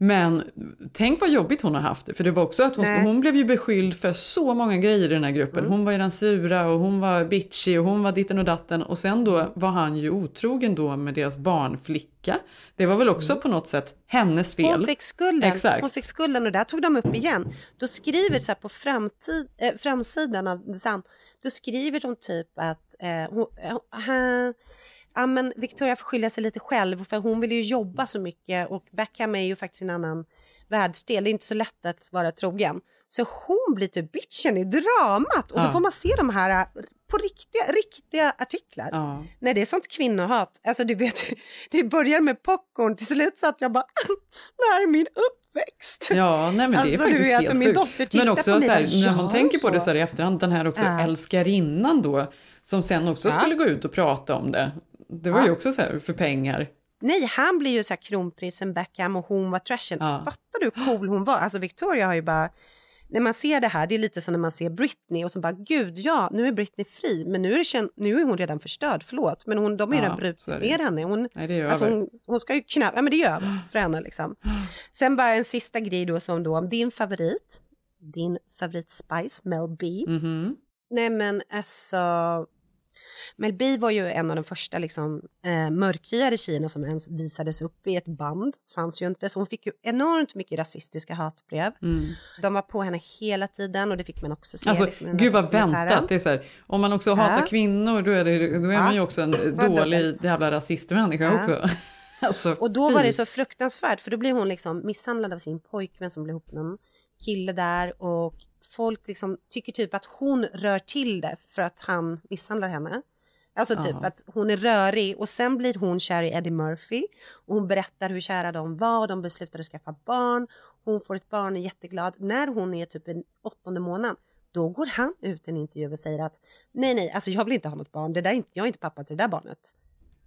Men tänk vad jobbigt hon har haft det, för det var också att hon, hon blev ju beskylld för så många grejer i den här gruppen. Mm. Hon var ju den sura och hon var bitchy och hon var ditten och datten och sen då var han ju otrogen då med deras barnflicka. Det var väl också på något sätt hennes fel. Mm. Hon fick skulden. Exakt. Hon fick skulden och där tog de upp igen. Då skriver så här på framtid, eh, framsidan av Sun, då skriver de typ att eh, hon, eh, ja, men Victoria får skylla sig lite själv för hon vill ju jobba så mycket och Beckham är ju faktiskt en annan världsdel. Det är inte så lätt att vara trogen. Så hon blir typ bitchen i dramat och så Ja. får man se de här eh, på riktiga, riktiga artiklar. Ja. Nej, det är sånt kvinnohat. Alltså du vet, det börjar med popcorn, till slut satt jag bara, det här är min uppväxt. Ja, nej men det är Alltså, du faktiskt vet, helt min dotter tittar Men på också mig så här, när man tänker på det så. så här i efterhand, den här också Ja. älskarinnan då, som sen också skulle gå ut och prata om det. Det var Ja. ju också så här för pengar. Nej, han blir ju så här kronprinsen Beckham och hon var trashen. Ja. Fattar du hur cool hon var? Alltså Victoria har ju bara, när man ser det här, det är lite som när man ser Britney och så bara, gud ja, nu är Britney fri, men nu är, känd, nu är hon redan förstörd, förlåt, men hon, de har ju Ja, redan brutit ner henne. Hon, Nej, det är alltså hon, hon ska ju knappt, ja men det är över för henne liksom. Sen bara en sista grej då som då, din favorit, din favorit Spice, Mel B. Mhm. Nej men alltså, Mel B var ju en av de första liksom, eh, mörkhyade tjejerna som ens visades upp i ett band. Fanns ju inte, så hon fick ju enormt mycket rasistiska hatbrev. Mm. De var på henne hela tiden och det fick man också se. Alltså, liksom, gud vad väntat. Det är så här, om man också hatar Ja. kvinnor då är, det, då är Ja. man ju också en dålig dubbelt. jävla rasistmänniska Ja. också. alltså, Och då var det så fruktansvärt för då blev hon liksom misshandlad av sin pojkvän som blev ihop med någon kille där och folk liksom tycker typ att hon rör till det för att han misshandlar henne. Alltså typ Ja. att hon är rörig och sen blir hon kär i Eddie Murphy och hon berättar hur kära de var och de beslutade att skaffa barn. Hon får ett barn och är jätteglad. När hon är typ en åttonde månad då går han ut i en intervju och säger att nej, nej, alltså jag vill inte ha något barn. Det där är inte, jag är inte pappa till det där barnet.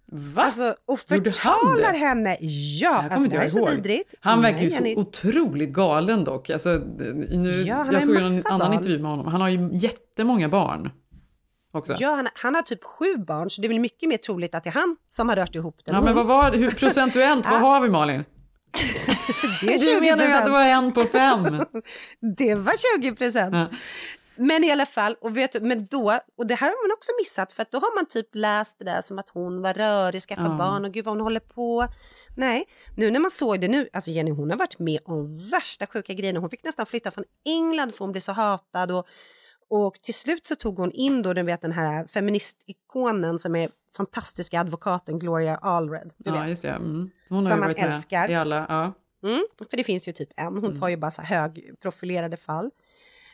Va? Alltså, och förtalar det? henne. Ja, Jag alltså, det här är så vidrigt. Han verkar ju Nej, Jenny. så otroligt galen dock. Alltså, nu, Ja, jag såg en annan barn. intervju med honom. Han har ju jättemånga barn. Också. Ja, han, han har typ sju barn, så det är väl mycket mer troligt att det är han som har rört ihop det. Ja, men vad var, hur procentuellt, vad har vi Malin? Det är Du menar ju att det var en på fem. det var 20 procent. Ja. Men i alla fall, och, vet, men då, och det här har man också missat för då har man typ läst det där som att hon var rörig, skaffa Ja. barn och gud vad hon håller på. Nej, nu när man såg det nu, alltså Jenny hon har varit med om värsta sjuka grejerna. Hon fick nästan flytta från England för hon blev så hatad och, och till slut så tog hon in då, du vet den här feministikonen som är fantastiska advokaten Gloria Allred. Du Ja, vet. just det. Mm. Hon Som man älskar. i alla. Ja. Mm, för det finns ju typ en, hon tar ju bara så högprofilerade fall.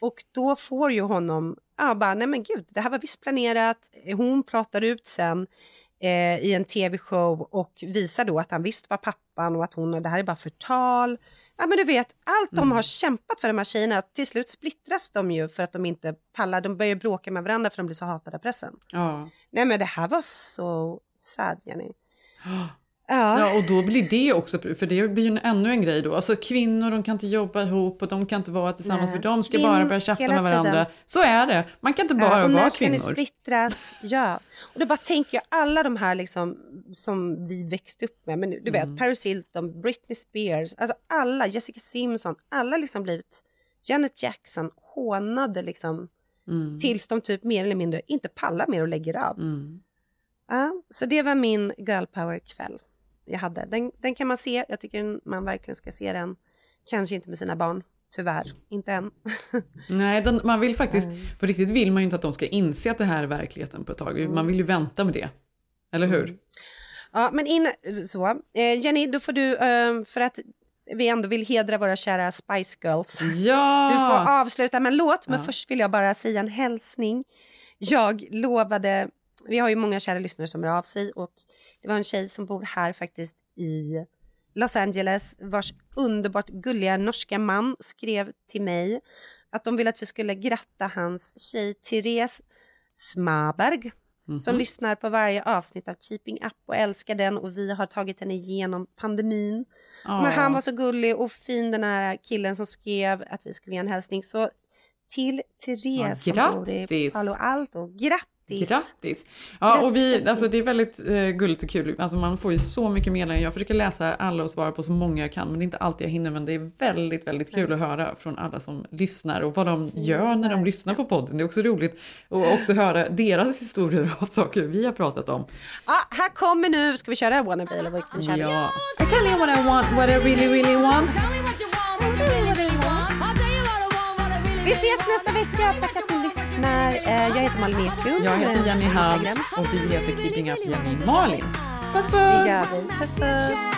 Och då får ju honom, ja bara, nej men gud, det här var visst planerat. Hon pratar ut sen eh, i en tv-show och visar då att han visst var pappan och att hon, det här är bara förtal. Ja men du vet, allt de har kämpat för de här tjejerna, till slut splittras de ju för att de inte pallar, de börjar bråka med varandra för de blir så hatade av pressen. Ja. Nej men det här var så sad Jenny. Ja. och då blir det också, för det blir ju ännu en grej då. Alltså kvinnor, de kan inte jobba ihop och de kan inte vara tillsammans Nej. för de ska Kvinn- bara börja tjafsa med varandra. tiden. Så är det. Man kan inte bara Ja, och vara när ska ni kvinnor. splittras? Ja. Och då bara tänker jag alla de här liksom som vi växte upp med, men du Mm. vet Paris Hilton, Britney Spears, alltså alla, Jessica Simpson, alla liksom blivit Janet Jackson hånade liksom Mm. tills de typ mer eller mindre inte pallar mer och lägger av. Mm. Ja, så det var min girl power kväll jag hade. Den, den kan man se, jag tycker man verkligen ska se den. Kanske inte med sina barn, tyvärr, inte än. Nej, den, man vill faktiskt, på riktigt vill man ju inte att de ska inse att det här är verkligheten på ett tag. Man vill ju vänta med det. Eller hur? Mm. Ja, men in, så. Eh, Jenny, då får du, eh, för att vi ändå vill hedra våra kära Spice Girls. Ja! Du får avsluta med en låt, men Ja. först vill jag bara säga en hälsning. Jag lovade, vi har ju många kära lyssnare som hör av sig och det var en tjej som bor här faktiskt i Los Angeles vars underbart gulliga norska man skrev till mig att de ville att vi skulle gratta hans tjej Therese Smaberg som Mhm. lyssnar på varje avsnitt av Keeping Up och älskar den och vi har tagit henne igenom pandemin. Ja. Men han var så gullig och fin den här killen som skrev att vi skulle ge en hälsning. Så till Therese Ja, som bor i. Palo Alto, grattis! Grattis! Ja, och vi, Grattis, alltså det är väldigt eh, gulligt och kul. Alltså man får ju så mycket meddelanden. Jag försöker läsa alla och svara på så många jag kan, men det är inte alltid jag hinner. Men det är väldigt, väldigt kul att höra från alla som lyssnar och vad de gör när de lyssnar på podden. Det är också roligt att också höra deras historier av saker vi har pratat om. Ja, här kommer nu, ska vi köra Wannabe eller vilken kör vi? Ja. I tell you what I want, what I really, really want. Vi ses nästa vecka, tack att ni lyssnar. Eh, Jag heter Malin Eklund. Jag heter Jenny Hall och vi heter Keeping Up Jenny Malin. Puss puss! Det gör vi. Puss puss!